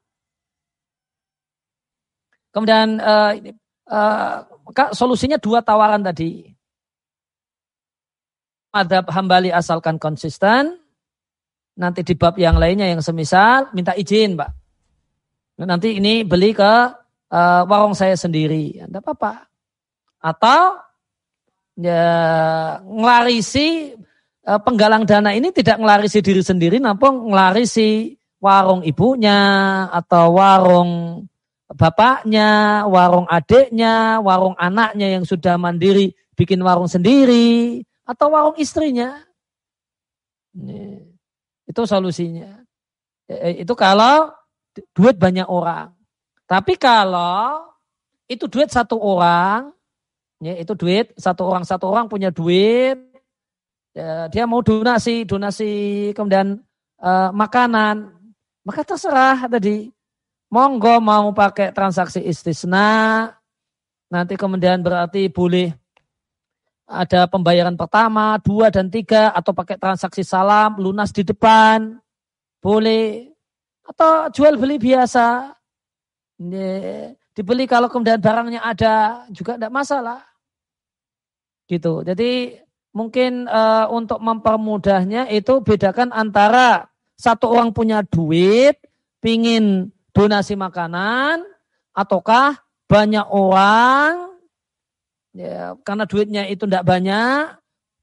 kemudian ini, eh, maka solusinya dua tawaran tadi. Adab hambali asalkan konsisten, nanti di bab yang lainnya yang semisal minta izin, Pak. Nanti ini beli ke eh, warung saya sendiri, tidak apa-apa. Atau ya ngelarisi eh, penggalang dana ini tidak ngelarisi diri sendiri, namun ngelarisi warung ibunya atau warung bapaknya, warung adiknya, warung anaknya yang sudah mandiri bikin warung sendiri atau warung istrinya. Itu solusinya. Eh, Itu kalau duit banyak orang. Tapi kalau itu duit satu orang, ya itu duit satu orang satu orang punya duit, ya, dia mau donasi donasi kemudian eh, makanan, maka terserah tadi. Monggo mau pakai transaksi istisna, nanti kemudian berarti boleh ada pembayaran pertama, dua dan tiga, atau pakai transaksi salam, lunas di depan, boleh. Atau jual beli biasa, dibeli kalau kemudian barangnya ada juga tidak masalah. Gitu. Jadi mungkin eh, untuk mempermudahnya itu bedakan antara satu orang punya duit, pingin donasi makanan, ataukah banyak orang, ya, karena duitnya itu tidak banyak,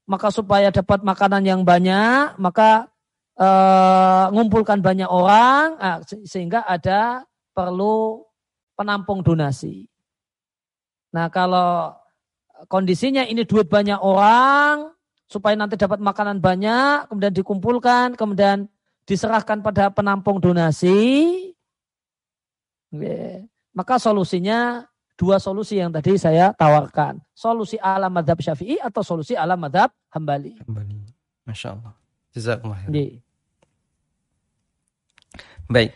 maka supaya dapat makanan yang banyak, maka eh, ngumpulkan banyak orang, se- sehingga ada perlu penampung donasi. Nah kalau kondisinya ini duit banyak orang, supaya nanti dapat makanan banyak, kemudian dikumpulkan, kemudian diserahkan pada penampung donasi. Maka solusinya dua solusi yang tadi saya tawarkan. Solusi ala madhab syafi'i atau solusi ala madhab hambali. Kembali. Masya Allah. Jazakumullah. Jadi, Baik.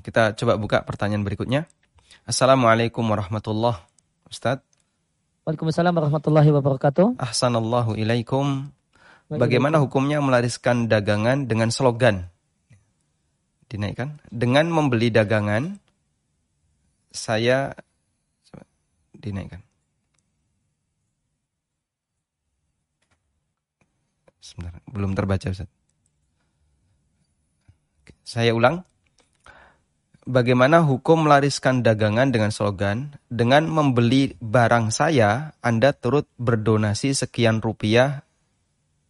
Kita coba buka pertanyaan berikutnya. Assalamualaikum warahmatullahi Ustaz. Waalaikumsalam warahmatullahi wabarakatuh. Ahsanallahu ilaikum. Bagaimana hukumnya melariskan dagangan dengan slogan? Dinaikkan. Dengan membeli dagangan, saya dinaikkan. Sebentar, belum terbaca Ustaz. Saya ulang. Bagaimana hukum melariskan dagangan dengan slogan dengan membeli barang saya Anda turut berdonasi sekian rupiah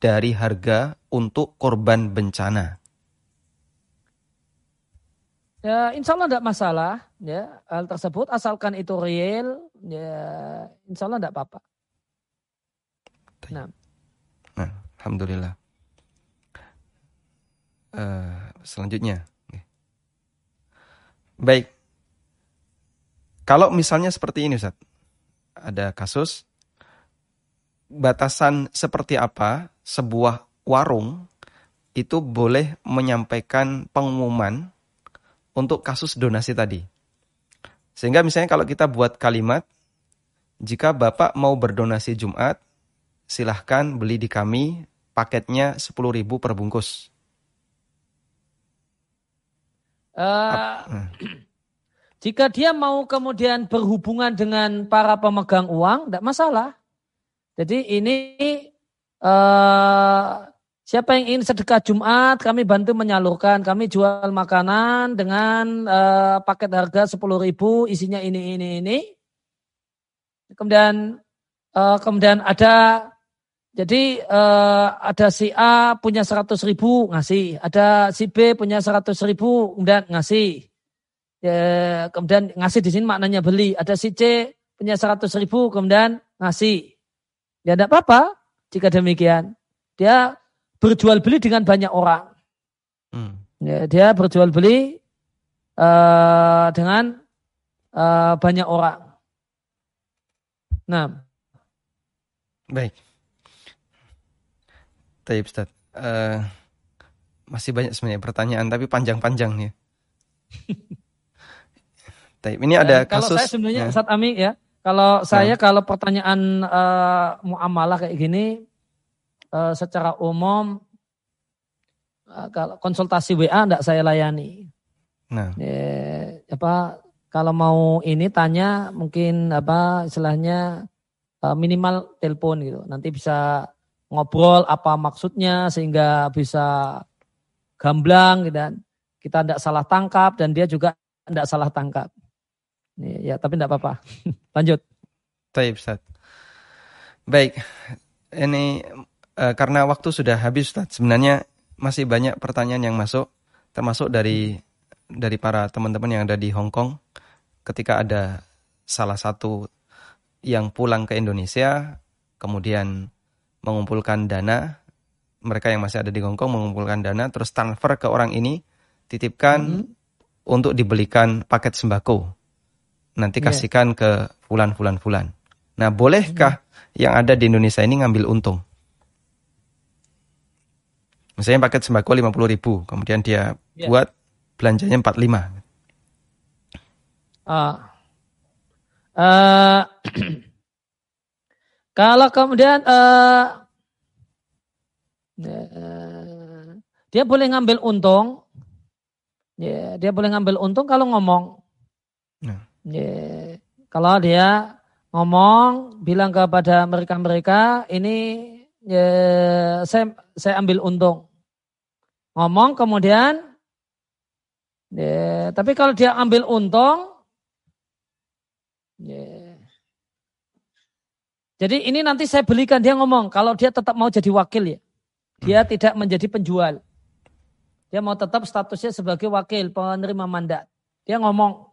dari harga untuk korban bencana. Ya, insya Allah tidak masalah ya hal tersebut asalkan itu real ya insya Allah tidak apa-apa. Nah, Nah, alhamdulillah. Eh, selanjutnya, baik. Kalau misalnya seperti ini, Ustaz, ada kasus batasan seperti apa sebuah warung itu boleh menyampaikan pengumuman untuk kasus donasi tadi. Sehingga misalnya kalau kita buat kalimat, jika Bapak mau berdonasi Jumat, silahkan beli di kami paketnya 10.000 per bungkus. Hmm. jika dia mau kemudian berhubungan dengan para pemegang uang tidak masalah. Jadi ini eh, Siapa yang ingin sedekah Jumat, kami bantu menyalurkan. Kami jual makanan dengan uh, paket harga 10 ribu, isinya ini, ini, ini. Kemudian uh, kemudian ada jadi uh, ada si A punya 100 ribu ngasih, ada si B punya 100 ribu kemudian ngasih. Ya, kemudian ngasih di sini maknanya beli. Ada si C punya 100 ribu kemudian ngasih. Ya tidak apa-apa jika demikian. Dia berjual beli dengan banyak orang. Hmm. Ya, dia berjual beli uh, dengan uh, banyak orang. Nah. Baik. Taib Ustaz. Uh, masih banyak sebenarnya pertanyaan tapi panjang-panjang ya. Taib. Ini ada kasus. Kalau saya sebenarnya ya. Ustaz Ami ya. Kalau saya nah. kalau pertanyaan uh, muamalah kayak gini uh, secara umum uh, kalau konsultasi WA enggak saya layani. Nah. Ya, apa kalau mau ini tanya mungkin apa istilahnya uh, minimal telepon gitu. Nanti bisa ngobrol apa maksudnya sehingga bisa gamblang gitu dan kita tidak salah tangkap dan dia juga tidak salah tangkap. Ya, tapi tidak apa-apa. Lanjut. Baik, Ustaz. Baik, ini e, karena waktu sudah habis Ustaz, sebenarnya masih banyak pertanyaan yang masuk, termasuk dari dari para teman-teman yang ada di Hong Kong. Ketika ada salah satu yang pulang ke Indonesia, kemudian mengumpulkan dana, mereka yang masih ada di Hong Kong mengumpulkan dana, terus transfer ke orang ini, titipkan mm -hmm. untuk dibelikan paket sembako. Nanti yeah. kasihkan ke fulan-fulan-fulan. Nah, bolehkah mm -hmm. yang ada di Indonesia ini ngambil untung? Misalnya paket sembako 50 ribu, kemudian dia yeah. buat belanjanya 45. Uh, uh, kalau kemudian uh, dia boleh ngambil untung, ya, dia boleh ngambil untung kalau ngomong. Nah. Ya, kalau dia ngomong bilang kepada mereka-mereka ini ya, saya saya ambil untung. Ngomong kemudian ya, tapi kalau dia ambil untung ya, jadi ini nanti saya belikan dia ngomong kalau dia tetap mau jadi wakil ya. Dia hmm. tidak menjadi penjual. Dia mau tetap statusnya sebagai wakil penerima mandat. Dia ngomong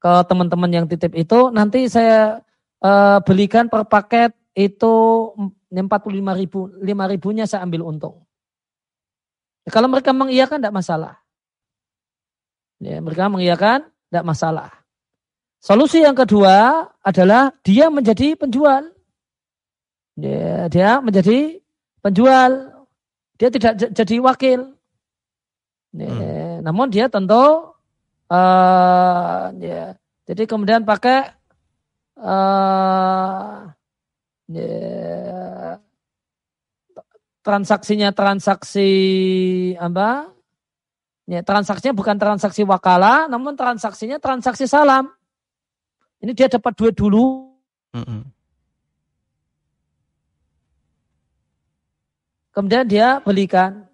ke teman-teman yang titip itu nanti saya uh, belikan per paket itu 45 ribu, 5 ribunya saya ambil untung. Ya, kalau mereka mengiyakan tidak masalah. Ya, mereka mengiyakan tidak masalah. Solusi yang kedua adalah dia menjadi penjual. Dia, dia menjadi penjual. Dia tidak jadi wakil. Ya, hmm. Namun dia tentu uh, ya, jadi kemudian pakai uh, ya, transaksinya transaksi apa? Ya, transaksinya bukan transaksi wakala, namun transaksinya transaksi salam. Ini dia dapat duit dulu. Mm -hmm. kemudian dia belikan.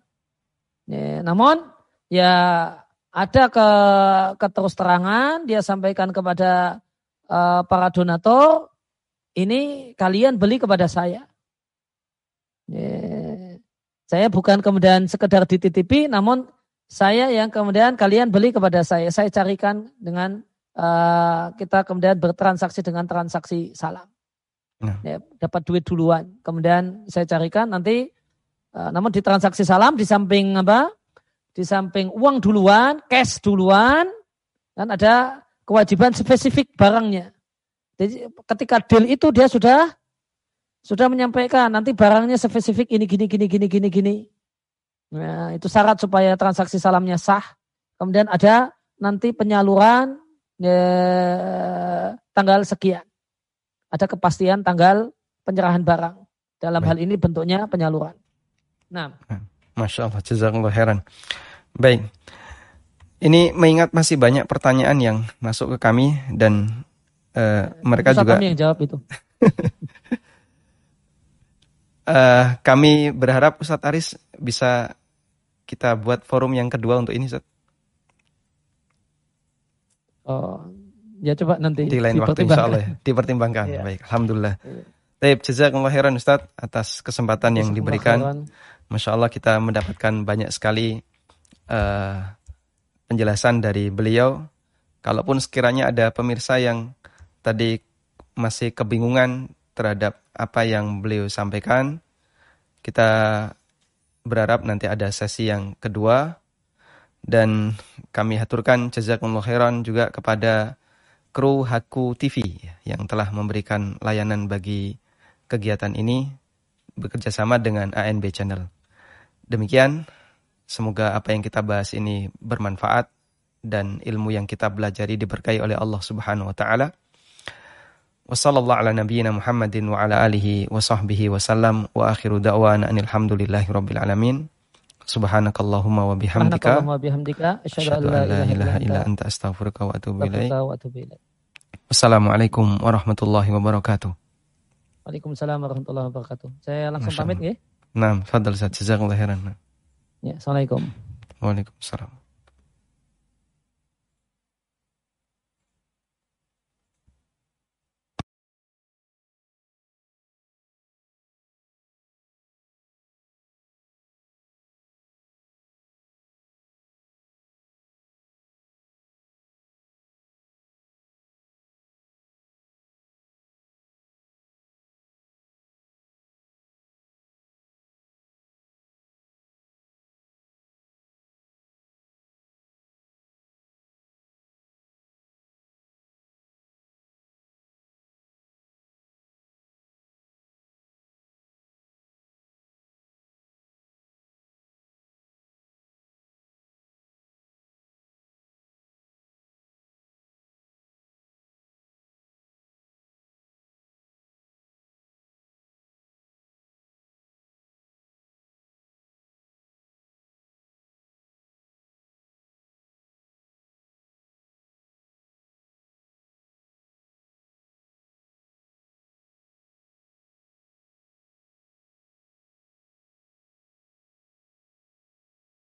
Ya, namun ya ada ke keterus terangan dia sampaikan kepada uh, para donatur ini kalian beli kepada saya. Ya, saya bukan kemudian sekedar dititipi, namun saya yang kemudian kalian beli kepada saya. Saya carikan dengan uh, kita kemudian bertransaksi dengan transaksi salam. Nah. Ya, dapat duit duluan. Kemudian saya carikan nanti Eh, namun di transaksi salam di samping apa? Di samping uang duluan, cash duluan, dan ada kewajiban spesifik barangnya. Jadi ketika deal itu dia sudah sudah menyampaikan nanti barangnya spesifik ini gini gini gini gini gini. Nah, itu syarat supaya transaksi salamnya sah. Kemudian ada nanti penyaluran ya, tanggal sekian. Ada kepastian tanggal penyerahan barang. Dalam Baik. hal ini bentuknya penyaluran. Nah. Masya Allah, jazakallah heran. Baik. Ini mengingat masih banyak pertanyaan yang masuk ke kami dan uh, mereka juga kami yang jawab itu. eh, kami berharap Ustadz Aris bisa kita buat forum yang kedua untuk ini Ustadz. Oh, ya coba nanti Di lain waktu insya Allah ya. Dipertimbangkan. Iya. Baik, Alhamdulillah. Taib, jazakumullah khairan Ustadz atas kesempatan yang diberikan. Khairan. Masya Allah kita mendapatkan banyak sekali eh, penjelasan dari beliau. Kalaupun sekiranya ada pemirsa yang tadi masih kebingungan terhadap apa yang beliau sampaikan, kita berharap nanti ada sesi yang kedua dan kami haturkan jazakumullah khairan juga kepada kru Haku TV yang telah memberikan layanan bagi kegiatan ini bekerjasama dengan ANB Channel. Demikian, semoga apa yang kita bahas ini bermanfaat dan ilmu yang kita belajari diberkahi oleh Allah Subhanahu wa taala. Wassallallahu ala nabiyyina Muhammadin wa ala alihi wa sahbihi wa sallam wa akhiru da'wana anil hamdulillahi rabbil alamin. Subhanakallahumma wa bihamdika Subhanakallahumma wa bihamdika asyhadu an asyhadu la an la ilaha illa anta anta astaghfiruka wa atubu ilaik. astaghfiruka wa atubu ilaik. Wassalamualaikum warahmatullahi wabarakatuh. Waalaikumsalam warahmatullahi wabarakatuh. Saya langsung Masya pamit Allah. ya. Nah, fadal Ustaz. Jazakallah khairan. Ya, Assalamualaikum. Waalaikumsalam.